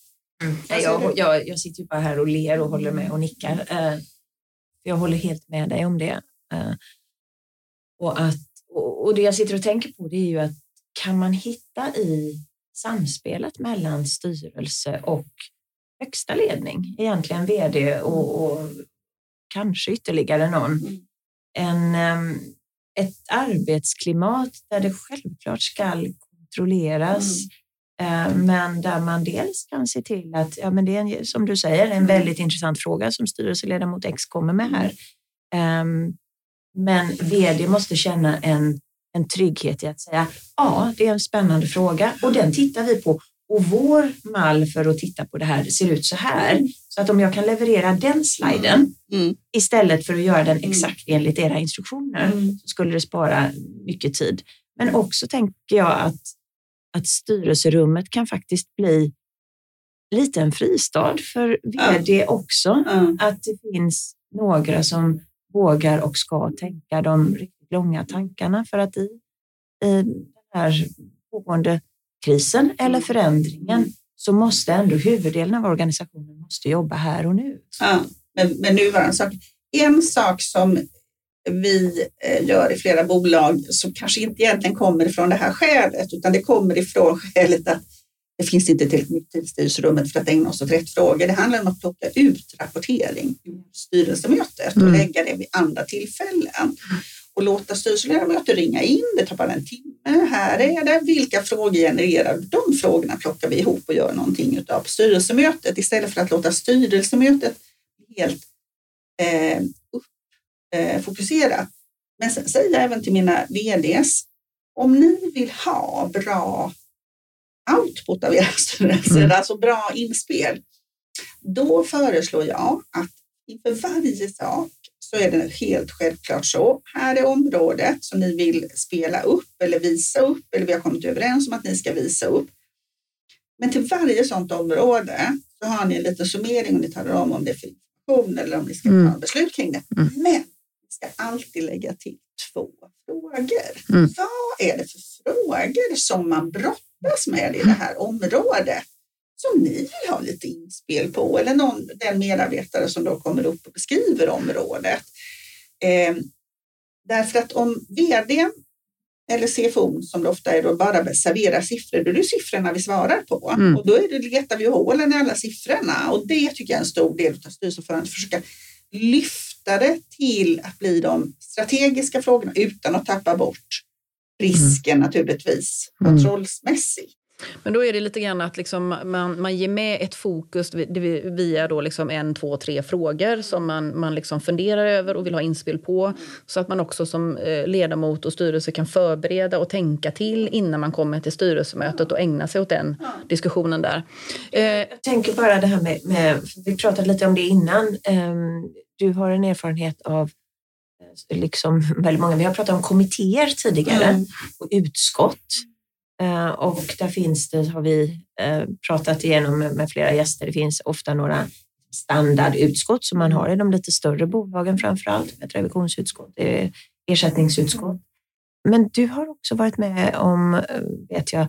Säger jag, jag, jag sitter ju bara här och ler och håller med och nickar. Eh, Jag håller helt med dig om det. Eh, Och, att, och och det jag sitter och tänker på det är ju att kan man hitta i samspelet mellan styrelse och högsta ledning, egentligen vd och, och kanske ytterligare någon, Mm. en, em, ett arbetsklimat där det självklart ska kontrolleras Eh, Men där man dels kan se till att, ja men det är en, som du säger, en Mm. väldigt intressant fråga som styrelseledamot X kommer med här. Ehm, Men vd måste känna en, en trygghet i att säga, ja det är en spännande fråga och den tittar vi på. Och vår mall för att titta på det här ser ut så här. Så att om jag kan leverera den sliden Mm. istället för att göra den Mm. exakt enligt era instruktioner Mm. så skulle det spara mycket tid. Men också tänker jag att, att styrelserummet kan faktiskt bli lite en fristad för vd också. Ja. Att det finns några som vågar och ska tänka de riktigt långa tankarna för att i, i den här pågående krisen eller Mm. förändringen så måste ändå huvuddelen av organisationen måste jobba här och nu. Ja. Med, med nuvarande sak. En sak som vi eh, gör i flera bolag som kanske inte egentligen kommer ifrån det här skälet utan det kommer ifrån [LAUGHS] skälet att det finns inte tillräckligt mycket tid i styrelserummet för att ägna oss åt rätt frågor. Det handlar om att plocka ut rapportering ur styrelsemötet och Mm. lägga det vid andra tillfällen och låta styrelseledamöter ringa in. Det tar bara en timme. Här är det. Vilka frågor genererar? De frågorna plockar vi ihop och gör någonting utav på styrelsemötet istället för att låta styrelsemötet helt eh, eh, fokusera. Men sen säger jag även till mina vds, om ni vill ha bra output av era [LAUGHS] styrelser, Mm. alltså bra inspel, då föreslår jag att inför varje sak så är det helt självklart så. Här är området som ni vill spela upp eller visa upp eller vi har kommit överens om att ni ska visa upp. Men till varje sådant område så har ni en liten summering och ni talar om om det är för information eller om ni ska Mm. ta beslut kring det. Mm. Men ska alltid lägga till två frågor. Mm. Vad är det för frågor som man brottas med i det här området som ni vill ha lite inspel på eller någon, den medarbetare som då kommer upp och beskriver området. Eh, därför att om vd eller CFO som det ofta är då bara serverar siffror, då är det siffrorna vi svarar på Mm. och då är det, letar vi hålen i alla siffrorna och det tycker jag är en stor del av styrelseordföranden, att försöka lyfta det till att bli de strategiska frågorna utan att tappa bort risken naturligtvis Mm. kontrollsmässigt. Men då är det lite grann att liksom man, man ger med ett fokus via då liksom en, två, tre frågor som man, man liksom funderar över och vill ha inspel på. Så att man också som eh, ledamot och styrelse kan förbereda och tänka till innan man kommer till styrelsemötet och ägna sig åt den diskussionen där. Eh, Jag tänker bara det här med, med vi pratade lite om det innan. Ehm, Du har en erfarenhet av eh, liksom väldigt många, vi har pratat om kommittéer tidigare Mm. och utskott. Eh, och där finns det, har vi eh, pratat igenom med, flera gäster, det finns ofta några standardutskott som man har i de lite större bolagen framför allt, ett revisionsutskott, eh, ersättningsutskott. Men du har också varit med om, vet jag,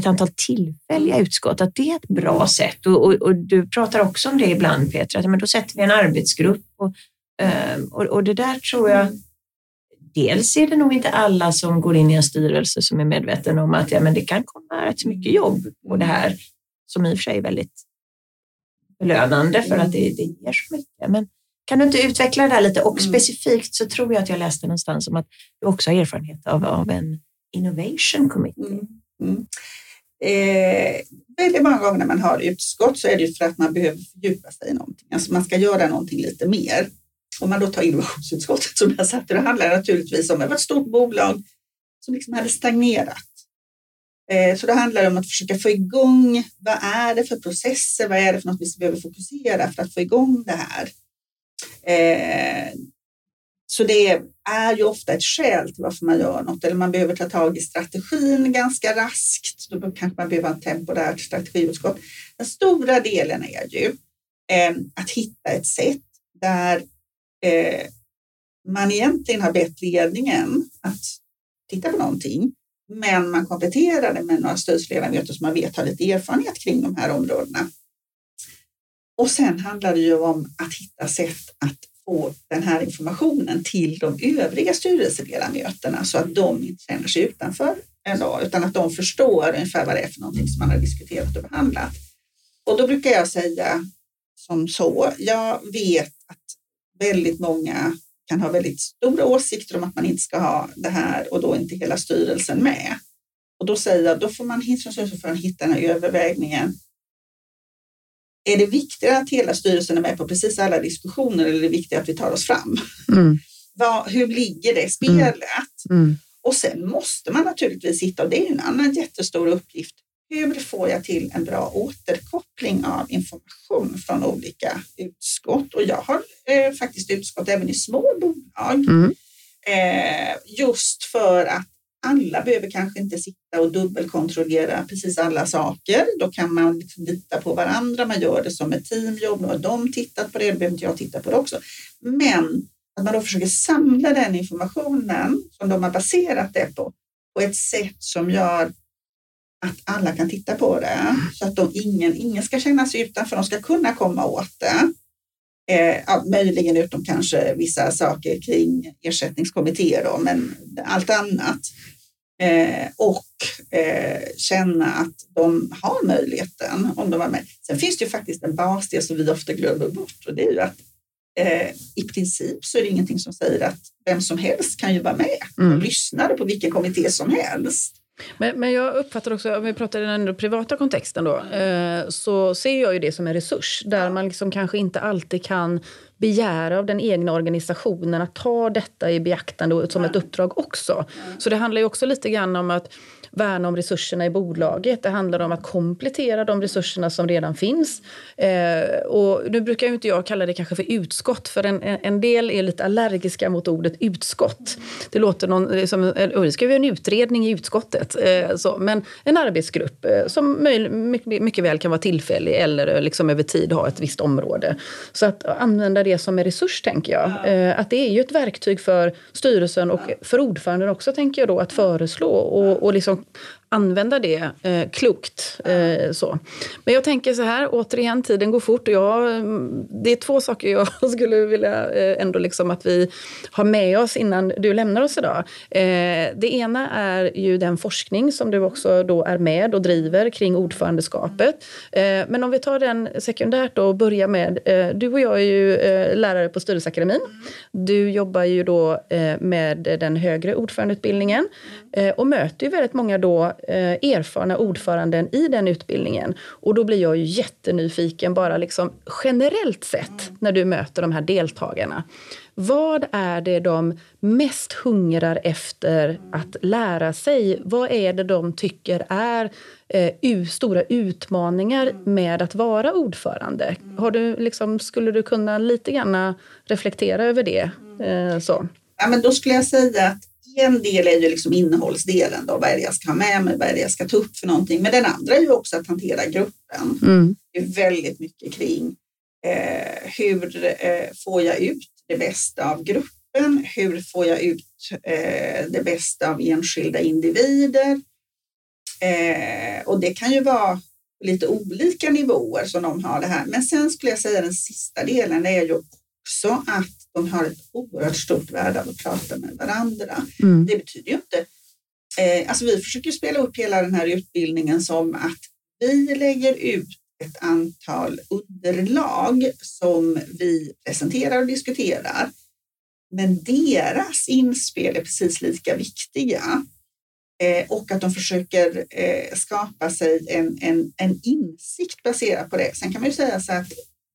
ett antal tillfälliga utskott, att det är ett bra sätt. Och, och, och du pratar också om det ibland Petra, att men då sätter vi en arbetsgrupp och, och, och det där tror jag dels är det nog inte alla som går in i en styrelse som är medveten om att ja, men det kan komma rätt mycket jobb på det här, som i och för sig är väldigt belönande för att det, det ger så mycket. Men kan du inte utveckla det där lite? Och mm. specifikt så tror jag att jag läste någonstans om att du också har erfarenhet av, av en innovation committee. Mm. Mm. Eh, väldigt många gånger när man har utskott så är det för att man behöver fördjupa sig i någonting. Alltså man ska göra någonting lite mer. Om man då tar innovationsutskottet som jag satt det handlar naturligtvis om det var ett stort bolag som liksom hade stagnerat. Eh, så det handlar om att försöka få igång, vad är det för processer, vad är det för något vi behöver fokusera för att få igång det här? Eh, så det är ju ofta ett skäl till varför man gör något eller man behöver ta tag i strategin ganska raskt. Då kanske man behöver ha ett temporärt strategiutskott. Den stora delen är ju eh, att hitta ett sätt där eh, man egentligen har bett ledningen att titta på någonting, men man kompletterar det med några styrelseledamöter som man vet har lite erfarenhet kring de här områdena. Och sen handlar det ju om att hitta sätt att få den här informationen till de övriga styrelseledamöterna så att de inte känner sig utanför en dag, utan att de förstår ungefär vad det är för någonting som man har diskuterat och behandlat. Och då brukar jag säga som så, jag vet att väldigt många kan ha väldigt stora åsikter om att man inte ska ha det här och då inte hela styrelsen med. Och då säger jag, då får man, får man hitta den här övervägningen är det viktigare att hela styrelsen är med på precis alla diskussioner eller är det viktigare att vi tar oss fram? Mm. Vad, hur ligger det spelet? Mm. Mm. Och sen måste man naturligtvis hitta, och det är en annan jättestor uppgift, hur får jag till en bra återkoppling av information från olika utskott? Och jag har eh, faktiskt utskott även i små bolag. Mm. Eh, just för att alla behöver kanske inte sitta och dubbelkontrollera precis alla saker. Då kan man liksom lita på varandra. Man gör det som ett teamjobb. Nu har de tittat på det, då behöver inte jag titta på det också. Men att man då försöker samla den informationen som de har baserat det på, på ett sätt som gör att alla kan titta på det så att de, ingen, ingen ska känna sig utanför. De ska kunna komma åt det. Eh, möjligen utom kanske vissa saker kring ersättningskommittéer, då, men allt annat Eh, och eh, känna att de har möjligheten om de var med. Sen finns det ju faktiskt en basdel som vi ofta glömmer bort och det är ju att eh, i princip så är det ingenting som säger att vem som helst kan ju vara med och mm. lyssna på vilken kommitté som helst. Men, men jag uppfattar också, om vi pratar i den privata kontexten då, eh, så ser jag ju det som en resurs där man liksom kanske inte alltid kan begära av den egna organisationen att ta detta i beaktande som ett uppdrag också. Så det handlar ju också lite grann om att värna om resurserna i bolaget. Det handlar om att komplettera de resurserna som redan finns. Eh, och nu brukar ju inte jag kalla det kanske för utskott, för en, en del är lite allergiska mot ordet utskott. Det låter någon, som, vi ska göra en utredning i utskottet. Eh, så, men en arbetsgrupp eh, som möj, mycket, mycket, väl kan vara tillfällig eller liksom över tid ha ett visst område. Så att använda det som en resurs, tänker jag. Eh, att det är ju ett verktyg för styrelsen och för ordföranden också, tänker jag då, att föreslå och, och liksom använda det eh, klokt. Eh, så. Men jag tänker så här, återigen, tiden går fort. Och jag, det är två saker jag [LAUGHS] skulle vilja eh, ändå liksom att vi har med oss innan du lämnar oss idag. Eh, det ena är ju den forskning som du också då är med och driver kring ordförandeskapet. Eh, men om vi tar den sekundärt och börjar med, eh, du och jag är ju eh, lärare på Styrelseakademin. Du jobbar ju då eh, med den högre ordförandeutbildningen och möter ju väldigt många då eh, erfarna ordföranden i den utbildningen. Och då blir jag ju jättenyfiken bara liksom generellt sett när du möter de här deltagarna. Vad är det de mest hungrar efter att lära sig? Vad är det de tycker är eh, stora utmaningar med att vara ordförande? Har du, liksom, skulle du kunna lite grann reflektera över det? Eh, så? Ja, men då skulle jag säga att en del är ju liksom innehållsdelen, då, vad är det jag ska ha med mig, vad är det jag ska ta upp för någonting. Men den andra är ju också att hantera gruppen. Mm. Det är väldigt mycket kring Eh, hur eh, får jag ut det bästa av gruppen? Hur får jag ut eh, det bästa av enskilda individer? Eh, och det kan ju vara lite olika nivåer som de har det här. Men sen skulle jag säga den sista delen är ju också att de har ett oerhört stort värde av att prata med varandra. Mm. Det betyder ju inte... Eh, alltså vi försöker spela upp hela den här utbildningen som att vi lägger ut ett antal underlag som vi presenterar och diskuterar. Men deras inspel är precis lika viktiga. Eh, och att de försöker eh, skapa sig en, en, en insikt baserat på det. Sen kan man ju säga så att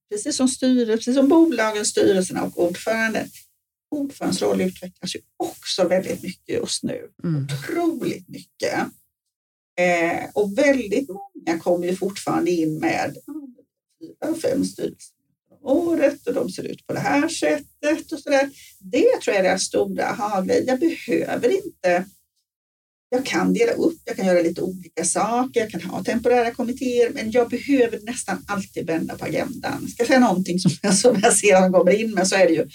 precis som styrelse, precis som bolagen, styrelserna och ordföranden, ordförandens roll utvecklas ju också väldigt mycket just nu. Mm. Otroligt mycket. Eh, och väldigt många kommer ju fortfarande in med fyra, fem styrelser om året och de ser ut på det här sättet och så där. Det tror jag är det stora aha Jag behöver inte jag kan dela upp, jag kan göra lite olika saker, jag kan ha temporära kommittéer, men jag behöver nästan alltid vända på agendan. Ska jag säga någonting som jag, som jag ser att de kommer in med så är det ju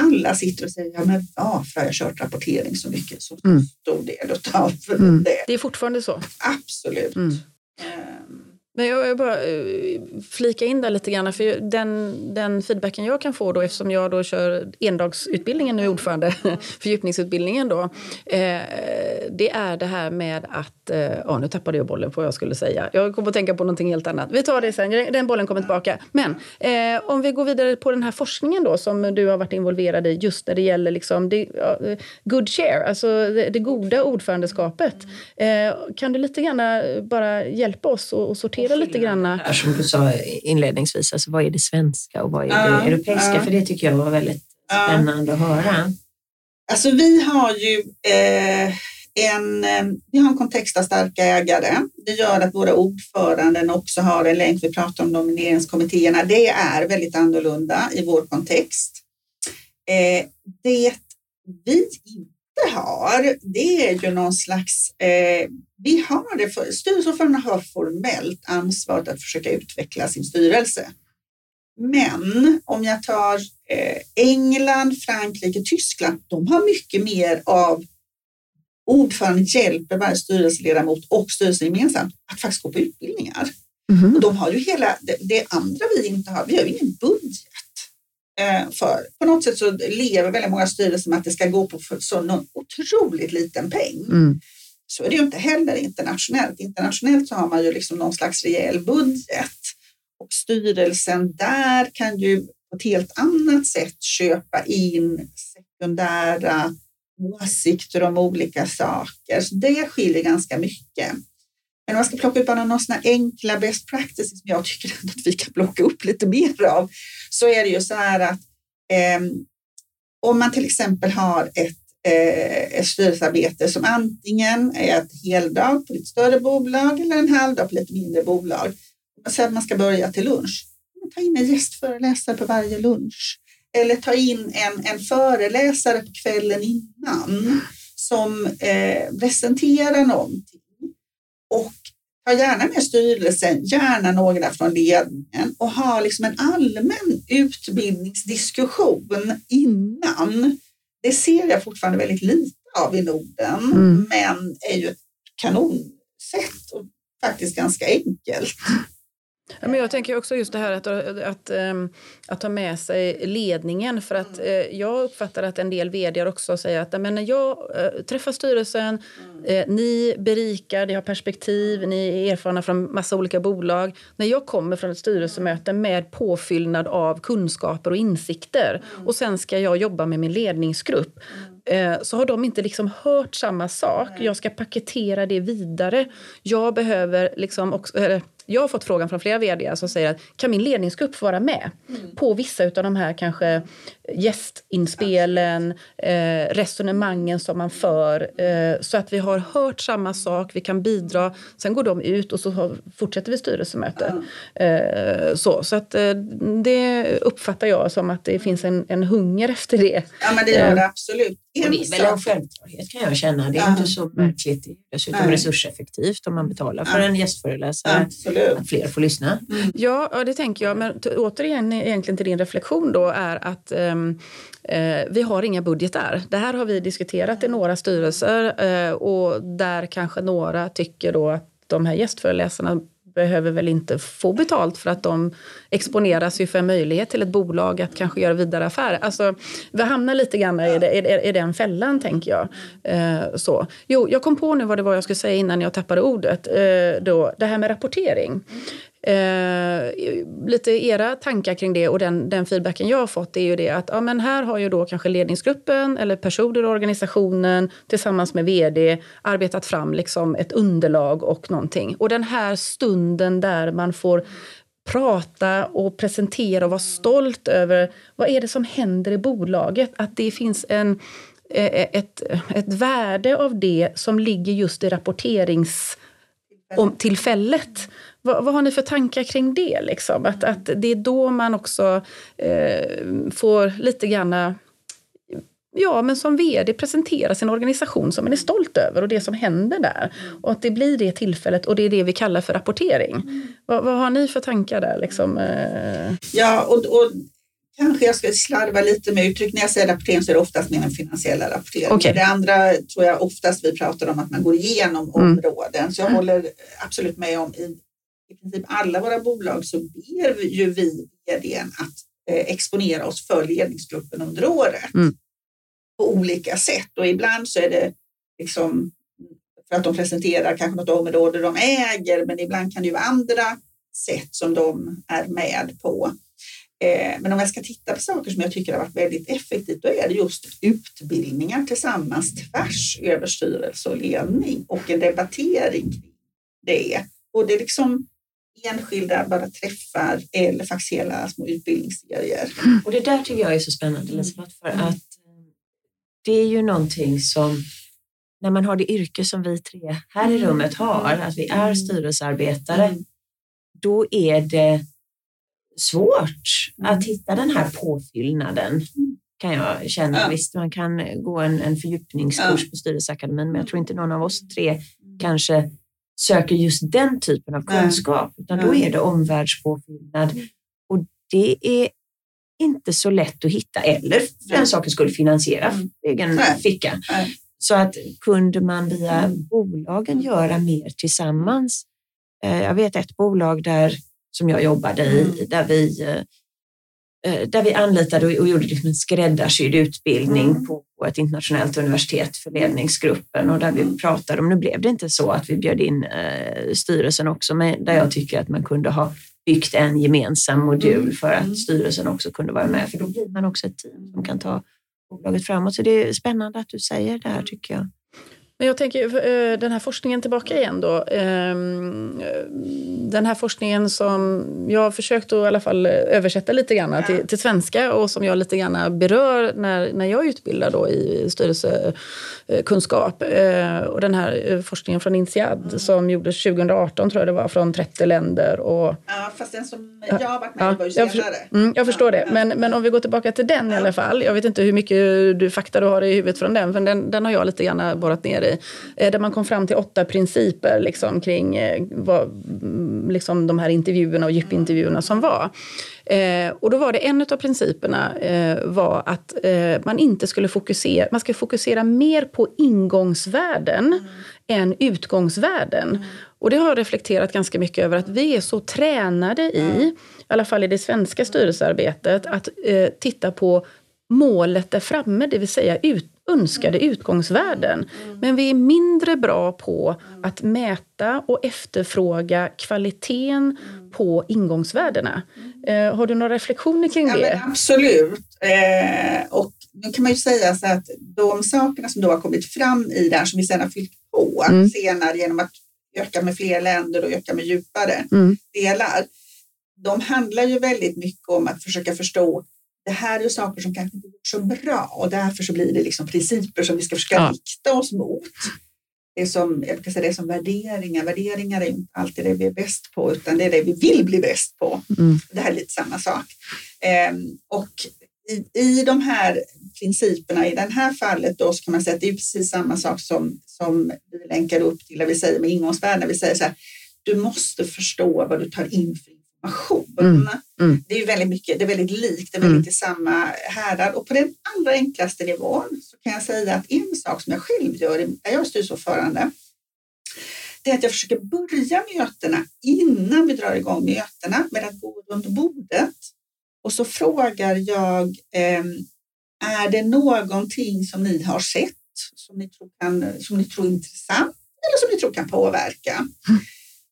alla sitter och säger, ja men varför har jag kört rapportering så mycket? Så mm. stor del av mm. det. Det är fortfarande så? Absolut. Mm. Men jag vill bara uh, flika in där lite grann. För den, den feedbacken jag kan få då eftersom jag då kör endagsutbildningen nu ordförande, [LAUGHS] fördjupningsutbildningen då. Eh, det är det här med att, eh, ja nu tappade jag bollen på vad jag skulle säga. Jag kom att tänka på någonting helt annat. Vi tar det sen, den bollen kommer tillbaka. Men eh, om vi går vidare på den här forskningen då som du har varit involverad i just när det gäller liksom det, uh, good share, alltså det, det goda ordförandeskapet. Eh, kan du lite grann bara hjälpa oss att sortera diskutera lite grann. Som du sa inledningsvis, alltså vad är det svenska och vad är det uh, europeiska? Uh. För det tycker jag var väldigt spännande uh. att höra. Alltså vi har ju eh, en, eh, vi har en kontext av starka ägare. Det gör att våra ordföranden också har en länk. Vi pratar om nomineringskommittéerna. Det är väldigt annorlunda i vår kontext. Eh, det vi inte har, det är ju någon slags eh, vi har det för, styrelseordförandena har formellt ansvaret att försöka utveckla sin styrelse. Men om jag tar eh, England, Frankrike, Tyskland, de har mycket mer av ordföranden hjälper varje styrelseledamot och styrelsen gemensamt att faktiskt gå på utbildningar. Mm. Och de har ju hela det, det, andra vi inte har. Vi har ju ingen budget för. På något sätt så lever väldigt många styrelser med att det ska gå på så någon otroligt liten peng. Mm. Så är det ju inte heller internationellt. Internationellt så har man ju liksom någon slags rejäl budget och styrelsen där kan ju på ett helt annat sätt köpa in sekundära åsikter om olika saker. Så det skiljer ganska mycket. Men om man ska plocka upp bara några sådana enkla best practices som jag tycker [LAUGHS] att vi kan plocka upp lite mer av, så är det ju så här att eh, om man till exempel har ett eh, ett styrelsearbete som antingen är ett heldag på ett större bolag eller en halvdag på lite mindre bolag. Man säger att man ska börja till lunch. Ta in en gästföreläsare på varje lunch eller ta in en, en föreläsare på kvällen innan som eh, presenterar någonting. Och ha gärna med styrelsen, gärna några från ledningen och ha liksom en allmän utbildningsdiskussion innan det ser jag fortfarande väldigt lite av i Norden, mm. men är ju ett kanonsätt och faktiskt ganska enkelt. Ja, men jag tänker också just det här att, att, att, ehm, att ta med sig ledningen. För att mm. eh, Jag uppfattar att en del vd också säger att men när jag eh, träffar styrelsen, mm. eh, ni berikar, ni har perspektiv, ni är erfarna från massa olika bolag. När jag kommer från ett styrelsemöte med påfyllnad av kunskaper och insikter mm. och sen ska jag jobba med min ledningsgrupp mm. så har de inte liksom hört samma sak. Jag ska paketera det vidare. Jag behöver liksom också, eller, jag har fått frågan från flera vd som säger att kan min ledningsgrupp få vara med mm. på vissa av de här kanske gästinspelen, eh, resonemangen som man för eh, så att vi har hört samma sak, vi kan bidra. Sen går de ut och så fortsätter vi styrelsemöte. Eh, så så att, eh, det uppfattar jag som att det finns en, en hunger efter det. Ja, men det gör det eh. absolut. Och det är väl en självklarhet kan jag känna. Det är ja. inte så märkligt. Det är dessutom Nej. resurseffektivt om man betalar för ja. en gästföreläsare. Absolut. Att fler får lyssna. Mm. Ja, det tänker jag. Men återigen egentligen till din reflektion då är att um, uh, vi har inga budgetar. Det här har vi diskuterat i några styrelser uh, och där kanske några tycker då att de här gästföreläsarna behöver väl inte få betalt för att de exponeras ju för en möjlighet till ett bolag att kanske göra vidare affärer. Alltså, vi hamnar lite grann i, det, i, i den fällan, tänker jag. Eh, så. Jo, jag kom på nu vad det var jag skulle säga innan jag tappade ordet. Eh, då, det här med rapportering. Eh, lite era tankar kring det och den, den, feedbacken jag har fått är ju det att ja, men här har ju då kanske ledningsgruppen eller personer i organisationen tillsammans med vd arbetat fram liksom ett underlag och någonting. Och den här stunden där man får prata och presentera och vara stolt över vad är det som händer i bolaget. Att det finns en, e, e, ett, ett värde av det som ligger just i rapporteringstillfället. Vad, vad, har ni för tankar kring det? Liksom? Att, att det är då man också eh, får lite grann ja, men som vd presentera sin organisation som man är stolt över och det som händer där. Och att det blir det tillfället och det är det vi kallar för rapportering. Mm. Vad, vad, har ni för tankar där? Liksom? Eh? Ja, och, och kanske jag ska slarva lite med uttryck. När jag säger rapportering så är det oftast med den finansiella rapporteringen. Okay. Det andra tror jag oftast vi pratar om att man går igenom mm. områden. Så jag håller absolut med om i i princip alla våra bolag så ber ju vi vdn att eh, exponera oss för ledningsgruppen under året mm. på olika sätt och ibland så är det liksom för att de presenterar kanske något område de äger, men ibland kan det ju vara andra sätt som de är med på. Eh, men om jag ska titta på saker som jag tycker har varit väldigt effektivt, då är det just utbildningar tillsammans tvärs över styrelse och ledning och en debattering kring det. Och det liksom enskilda bara träffar eller faktiskt hela små utbildningsserier. Mm. Och det där tycker jag är så spännande Elisabeth, för mm. att eh, det är ju någonting som när man har det yrke som vi tre här i mm. rummet har, att vi är mm. styrelsearbetare, mm. då är det svårt att hitta den här påfyllnaden kan jag känna. Ja. Visst, man kan gå en, en fördjupningskurs ja. på Styrelseakademin, men jag tror inte någon av oss tre kanske söker just den typen av kunskap, utan då är det omvärldspåfyllnad. Och det är inte så lätt att hitta eller för den saken skulle finansiera mm. egen Nej. ficka. Nej. Så att kunde man via mm. bolagen göra mer tillsammans. Eh, jag vet ett bolag där som jag jobbade i mm. där vi eh, Eh, där vi anlitade och gjorde liksom en skräddarsydd utbildning mm. på ett internationellt universitet för ledningsgruppen och där vi mm. pratade om, nu blev det inte så att vi bjöd in eh, styrelsen också, men där jag tycker att man kunde ha byggt en gemensam modul mm. för att styrelsen också kunde vara med, för då blir man också ett team som kan ta bolaget framåt. Så det är spännande att du säger det här tycker jag. Men jag tänker eh, den här forskningen tillbaka igen då. Ehm, den här forskningen som jag har försökt att i alla fall översätta lite grann till, till svenska och som jag lite grann berör när, när jag utbildar då i styrelsekunskap. Eh, och den här eh, forskningen från INSEAD mm. som gjordes 2018 tror jag det var, från 30 länder. Och, ja, fast den som jag har varit med ja, var ju senare. Jag, mm, jag förstår det. Men, men om vi går tillbaka till den i alla fall. Jag vet inte hur mycket du, fakta du har i huvudet från den, för den, den har jag lite grann borrat ner i. Eh, där man kom fram till åtta principer liksom, kring eh, vad, mm, liksom, de här intervjuerna och djupintervjuerna som var. Eh, och då var det en av principerna eh, var att eh, man inte skulle fokusera, man ska fokusera mer på ingångsvärden mm. än utgångsvärden. Mm. Och det har jag reflekterat ganska mycket över att vi är så tränade i, mm. i alla fall i det svenska styrelsearbetet, att eh, titta på målet där framme, det vill säga ut, önskade utgångsvärden. Men vi är mindre bra på att mäta och efterfråga kvaliteten på ingångsvärdena. Eh, har du några reflektioner kring det? Ja, absolut. Eh, och nu kan man ju säga så att de sakerna som då har kommit fram i där som vi sedan har fyllt på mm. senare genom att öka med fler länder och öka med djupare mm. delar. De handlar ju väldigt mycket om att försöka förstå det här är saker som kanske inte gjorts så bra och därför så blir det liksom principer som vi ska försöka ja. rikta oss mot. Det är som, jag brukar säga det är som värderingar. Värderingar är inte alltid det vi är bäst på utan det är det vi vill bli bäst på. Mm. Det här är lite samma sak. Ehm, och i, i de här principerna i det här fallet då så kan man säga att det är precis samma sak som, som vi länkar upp till, när vi säger med ingångsvärden, vi säger så här, du måste förstå vad du tar in för information. Mm. Mm. Det är väldigt mycket, det är väldigt likt, det är väldigt mm. i samma härad och på den allra enklaste nivån så kan jag säga att en sak som jag själv gör när jag är styrelseordförande, det är att jag försöker börja mötena innan vi drar igång mötena med att gå runt bordet och så frågar jag, eh, är det någonting som ni har sett som ni tror, kan, som ni tror är intressant eller som ni tror kan påverka? Mm.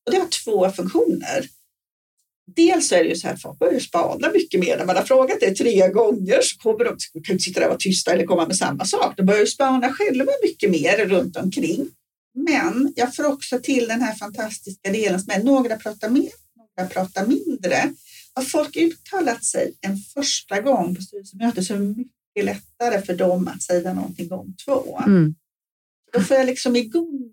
Och det har två funktioner. Dels är det ju så att folk börjar spana mycket mer. När man har frågat det tre gånger så kommer de, de kan inte sitta där och vara tysta eller komma med samma sak. De börjar spana själva mycket mer runt omkring. Men jag får också till den här fantastiska delen som är några pratar mer, några pratar mindre. Har folk uttalat sig en första gång på styrelsemötet så är det mycket lättare för dem att säga någonting gång två. Mm. Då får jag liksom igång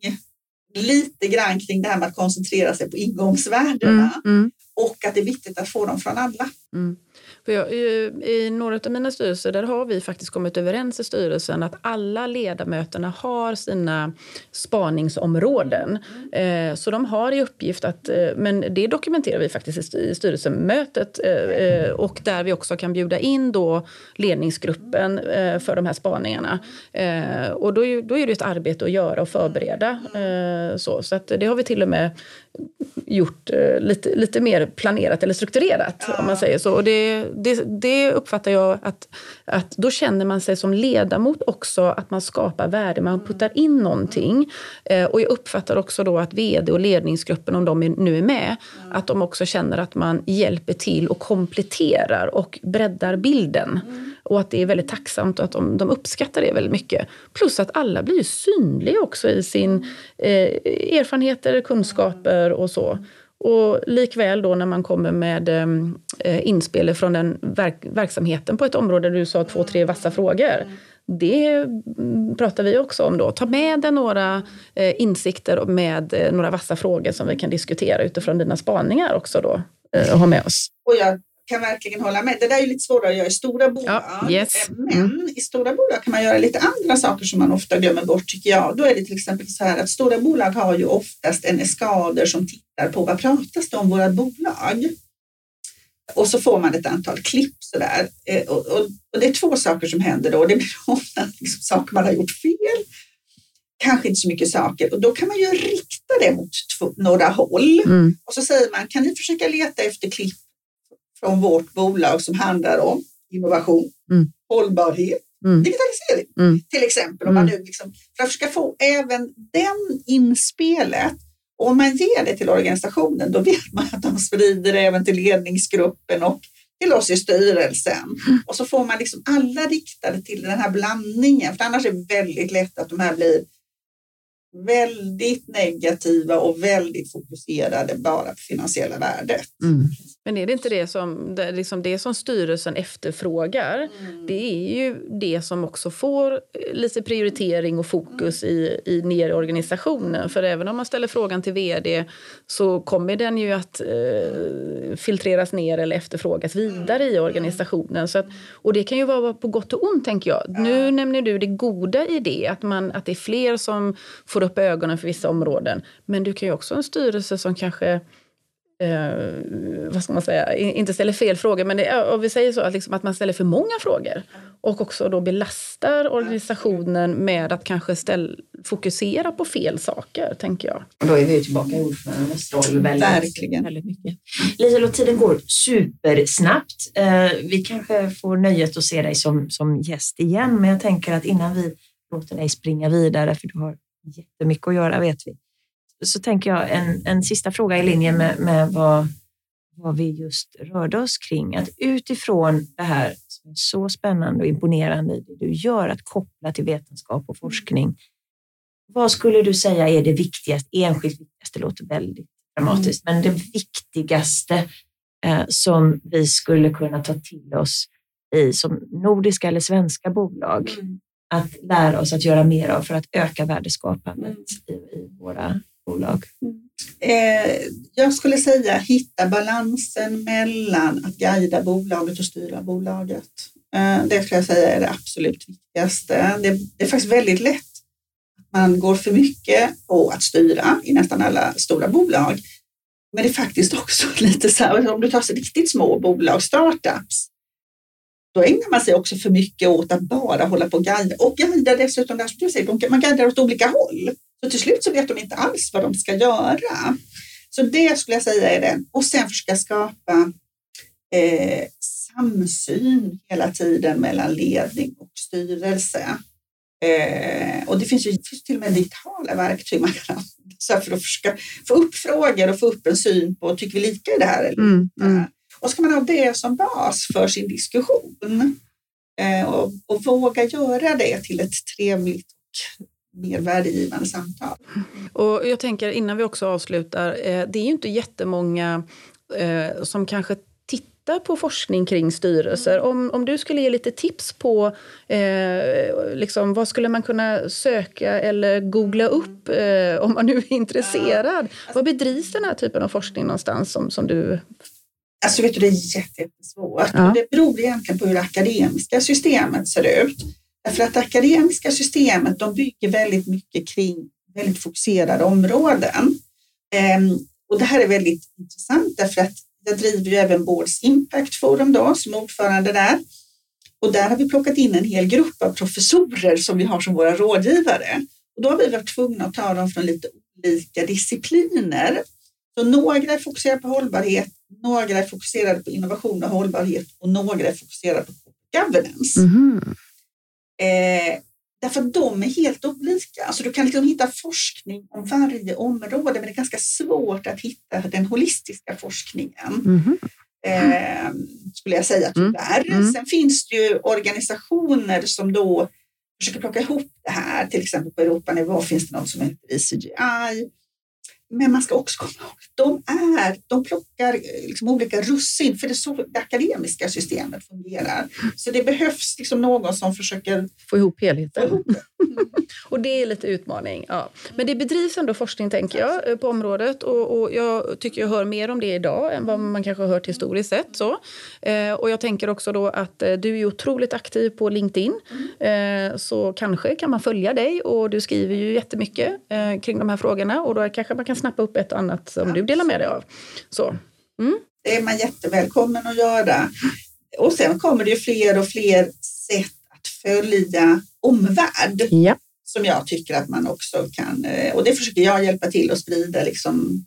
lite grann kring det här med att koncentrera sig på ingångsvärdena mm, mm och att det är viktigt att få dem från alla. Mm. För jag, eh, i, några av mina styrelser där har vi faktiskt kommit överens i styrelsen att alla ledamöterna har sina spaningsområden. Eh, så de har i uppgift att... Eh, men det dokumenterar vi faktiskt i styrelsemötet eh, eh, och där vi också kan bjuda in då ledningsgruppen eh, för de här spaningarna. Eh, och då, då är det ett arbete att göra och förbereda. Eh, så så att det har vi till och med gjort eh, lite, lite mer planerat eller strukturerat. Ja. om man säger så. Och det, det, det, uppfattar jag att, att då känner man sig som ledamot också att man skapar värde, man mm. puttar in någonting. Eh, och jag uppfattar också då att vd och ledningsgruppen, om de är, nu är med, mm. att de också känner att man hjälper till och kompletterar och breddar bilden. Mm. Och att det är väldigt tacksamt och att de, de uppskattar det väldigt mycket. Plus att alla blir synliga också i sin eh, erfarenheter, kunskaper och så. Och likväl då när man kommer med eh, eh, inspel från den verk, verksamheten på ett område där du sa två, tre vassa frågor. Det pratar vi också om då. Ta med dig några eh, insikter med eh, några vassa frågor som vi kan diskutera utifrån dina spaningar också då eh, och ha med oss. Och jag kan verkligen hålla med. Det där är ju lite svårare att göra i stora bolag. Ja, yes. Men i stora bolag kan man göra lite andra saker som man ofta glömmer bort tycker jag. Då är det till exempel så här att stora bolag har ju oftast en eskader som tittar på vad pratas det om våra bolag? Och så får man ett antal klipp sådär. Eh, och, och, och det är två saker som händer då. Det blir [LAUGHS] ofta liksom saker man har gjort fel. Kanske inte så mycket saker och då kan man ju rikta det mot några håll. Mm. Och så säger man, kan ni försöka leta efter klipp från vårt bolag som handlar om innovation, mm. hållbarhet, mm. digitalisering mm. till exempel. Om man mm. nu liksom, för att försöka få även den inspelet och om man ger det till organisationen, då vet man att de sprider även till ledningsgruppen och till oss i styrelsen. Och så får man liksom alla riktade till den här blandningen, för annars är det väldigt lätt att de här blir väldigt negativa och väldigt fokuserade bara på finansiella värdet. Mm. Men är det inte det som, det, liksom det som styrelsen efterfrågar? Mm. Det är ju det som också får eh, lite prioritering och fokus i, i ner i organisationen. För även om man ställer frågan till vd så kommer den ju att eh, filtreras ner eller efterfrågas vidare i organisationen. Så att, och det kan ju vara på gott och ont, tänker jag. Nu nämner du det goda i det, att, man, att det är fler som får upp ögonen för vissa områden. Men du kan ju också ha en styrelse som kanske eh, vad ska man säga, inte ställer fel frågor, men det, och vi säger så att, liksom, att man ställer för många frågor och också då belastar organisationen med att kanske ställ, fokusera på fel saker, tänker jag. Och då är vi tillbaka i ordförandes roll väldigt, Verkligen. väldigt mycket. Liselott, tiden går supersnabbt. Eh, vi kanske får nöjet att se dig som, som gäst igen, men jag tänker att innan vi låter dig springa vidare, för du har jättemycket att göra vet vi, så tänker jag en, en sista fråga i linje med, med vad, vad vi just rörde oss kring. Att utifrån det här som är så spännande och imponerande i det du gör, att koppla till vetenskap och forskning. Vad skulle du säga är det viktigaste, enskilt viktigaste, låter väldigt dramatiskt, mm. men det viktigaste eh, som vi skulle kunna ta till oss i som nordiska eller svenska bolag mm. Att lära oss att göra mer av för att öka värdeskapandet mm. i, i våra bolag? Eh, jag skulle säga hitta balansen mellan att guida bolaget och styra bolaget. Eh, det skulle jag säga är det absolut viktigaste. Det, det är faktiskt väldigt lätt att man går för mycket på att styra i nästan alla stora bolag. Men det är faktiskt också [LAUGHS] lite så här, om du tar sig riktigt små bolag, startups, då ägnar man sig också för mycket åt att bara hålla på och guida och guida dessutom, där, du säger, man guidar åt olika håll. Så till slut så vet de inte alls vad de ska göra. Så det skulle jag säga är det. Och sen försöka skapa eh, samsyn hela tiden mellan ledning och styrelse. Eh, och det finns ju finns till och med digitala verktyg man kan använda för att försöka få upp frågor och få upp en syn på, tycker vi lika i det här eller mm, mm. Och ska man ha det som bas för sin diskussion eh, och, och, våga göra det till ett trevligt och mer värdegivande samtal. Och jag tänker innan vi också avslutar, eh, det är ju inte jättemånga eh, som kanske tittar på forskning kring styrelser. Om, om du skulle ge lite tips på eh, liksom, vad skulle man kunna söka eller googla upp eh, om man nu är intresserad? Var bedrivs den här typen av forskning någonstans som, som du Alltså vet du, det är jättesvårt. Ja. Det beror egentligen på hur det akademiska systemet ser ut. Därför att det akademiska systemet de bygger väldigt mycket kring väldigt fokuserade områden. Ehm, och det här är väldigt intressant därför att jag driver ju även Boards Impact Forum då, som ordförande där. Och där har vi plockat in en hel grupp av professorer som vi har som våra rådgivare. Och då har vi varit tvungna att ta dem från lite olika discipliner. Så några är fokuserade på hållbarhet, några är fokuserade på innovation och hållbarhet och några är fokuserade på governance. Mm. Eh, därför att de är helt olika. Alltså du kan liksom hitta forskning om varje område, men det är ganska svårt att hitta den holistiska forskningen. Mm. Eh, skulle jag säga mm. tyvärr. Mm. Sen finns det ju organisationer som då försöker plocka ihop det här. Till exempel på Europanivå finns det något som heter ECGI men man ska också komma ihåg de är, de plockar liksom olika russin, för det är så det akademiska systemet fungerar. Så det behövs liksom någon som försöker få ihop helheten. Få ihop mm. [LAUGHS] och det är lite utmaning. Ja. Men det bedrivs ändå forskning tänker jag på området och, och, jag tycker jag hör mer om det idag än vad man kanske har hört historiskt sett. Så. Eh, och jag tänker också då att eh, du är otroligt aktiv på LinkedIn. Eh, så kanske kan man följa dig och du skriver ju jättemycket eh, kring de här frågorna och då kanske man kan snappa upp ett och annat som ja. du delar med dig av. Så. Mm. Det är man jättevälkommen att göra. Och sen kommer det ju fler och fler sätt att följa omvärld. Ja. Som jag tycker att man också kan, eh, och det försöker jag hjälpa till att sprida. Liksom,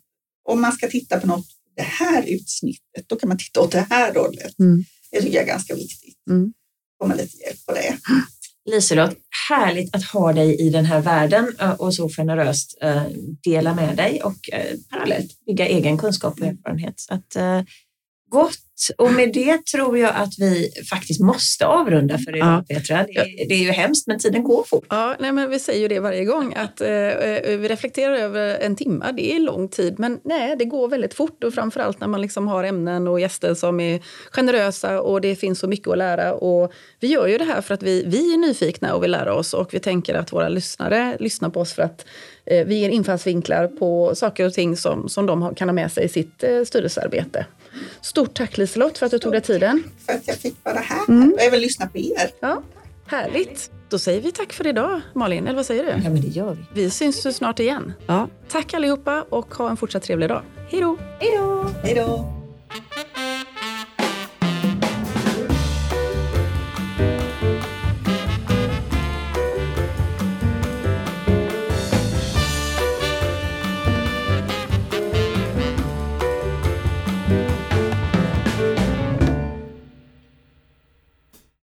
om man ska titta på något, det här utsnittet, då kan man titta åt det här hållet. Mm. Det tycker jag är ganska viktigt. Mm. Får man lite hjälp på det. Liselott, härligt att ha dig i den här världen eh, och så generöst eh, dela med dig och eh, parallellt bygga egen kunskap och erfarenhet. Så att, gott och med det tror jag att vi faktiskt måste avrunda för idag ja. Petra. Det, det, är ju hemskt men tiden går fort. Ja, nej, men vi säger ju det varje gång att eh, vi reflekterar över en timme. Det är lång tid men nej, det går väldigt fort och framförallt när man liksom har ämnen och gäster som är generösa och det finns så mycket att lära. Och vi gör ju det här för att vi, vi är nyfikna och vill lära oss och vi tänker att våra lyssnare lyssnar på oss för att eh, vi ger infallsvinklar på saker och ting som, som de kan ha med sig i sitt eh, styrelsearbete. Stort tack Liselott för att du tog dig tiden. för att jag fick vara här mm. och även lyssna på er. Ja, härligt. Då säger vi tack för idag, Malin. Eller vad säger du? Ja, men det gör vi. Vi syns snart igen. Ja. Tack allihopa och ha en fortsatt trevlig dag. Hej då! Hej då! Hej då!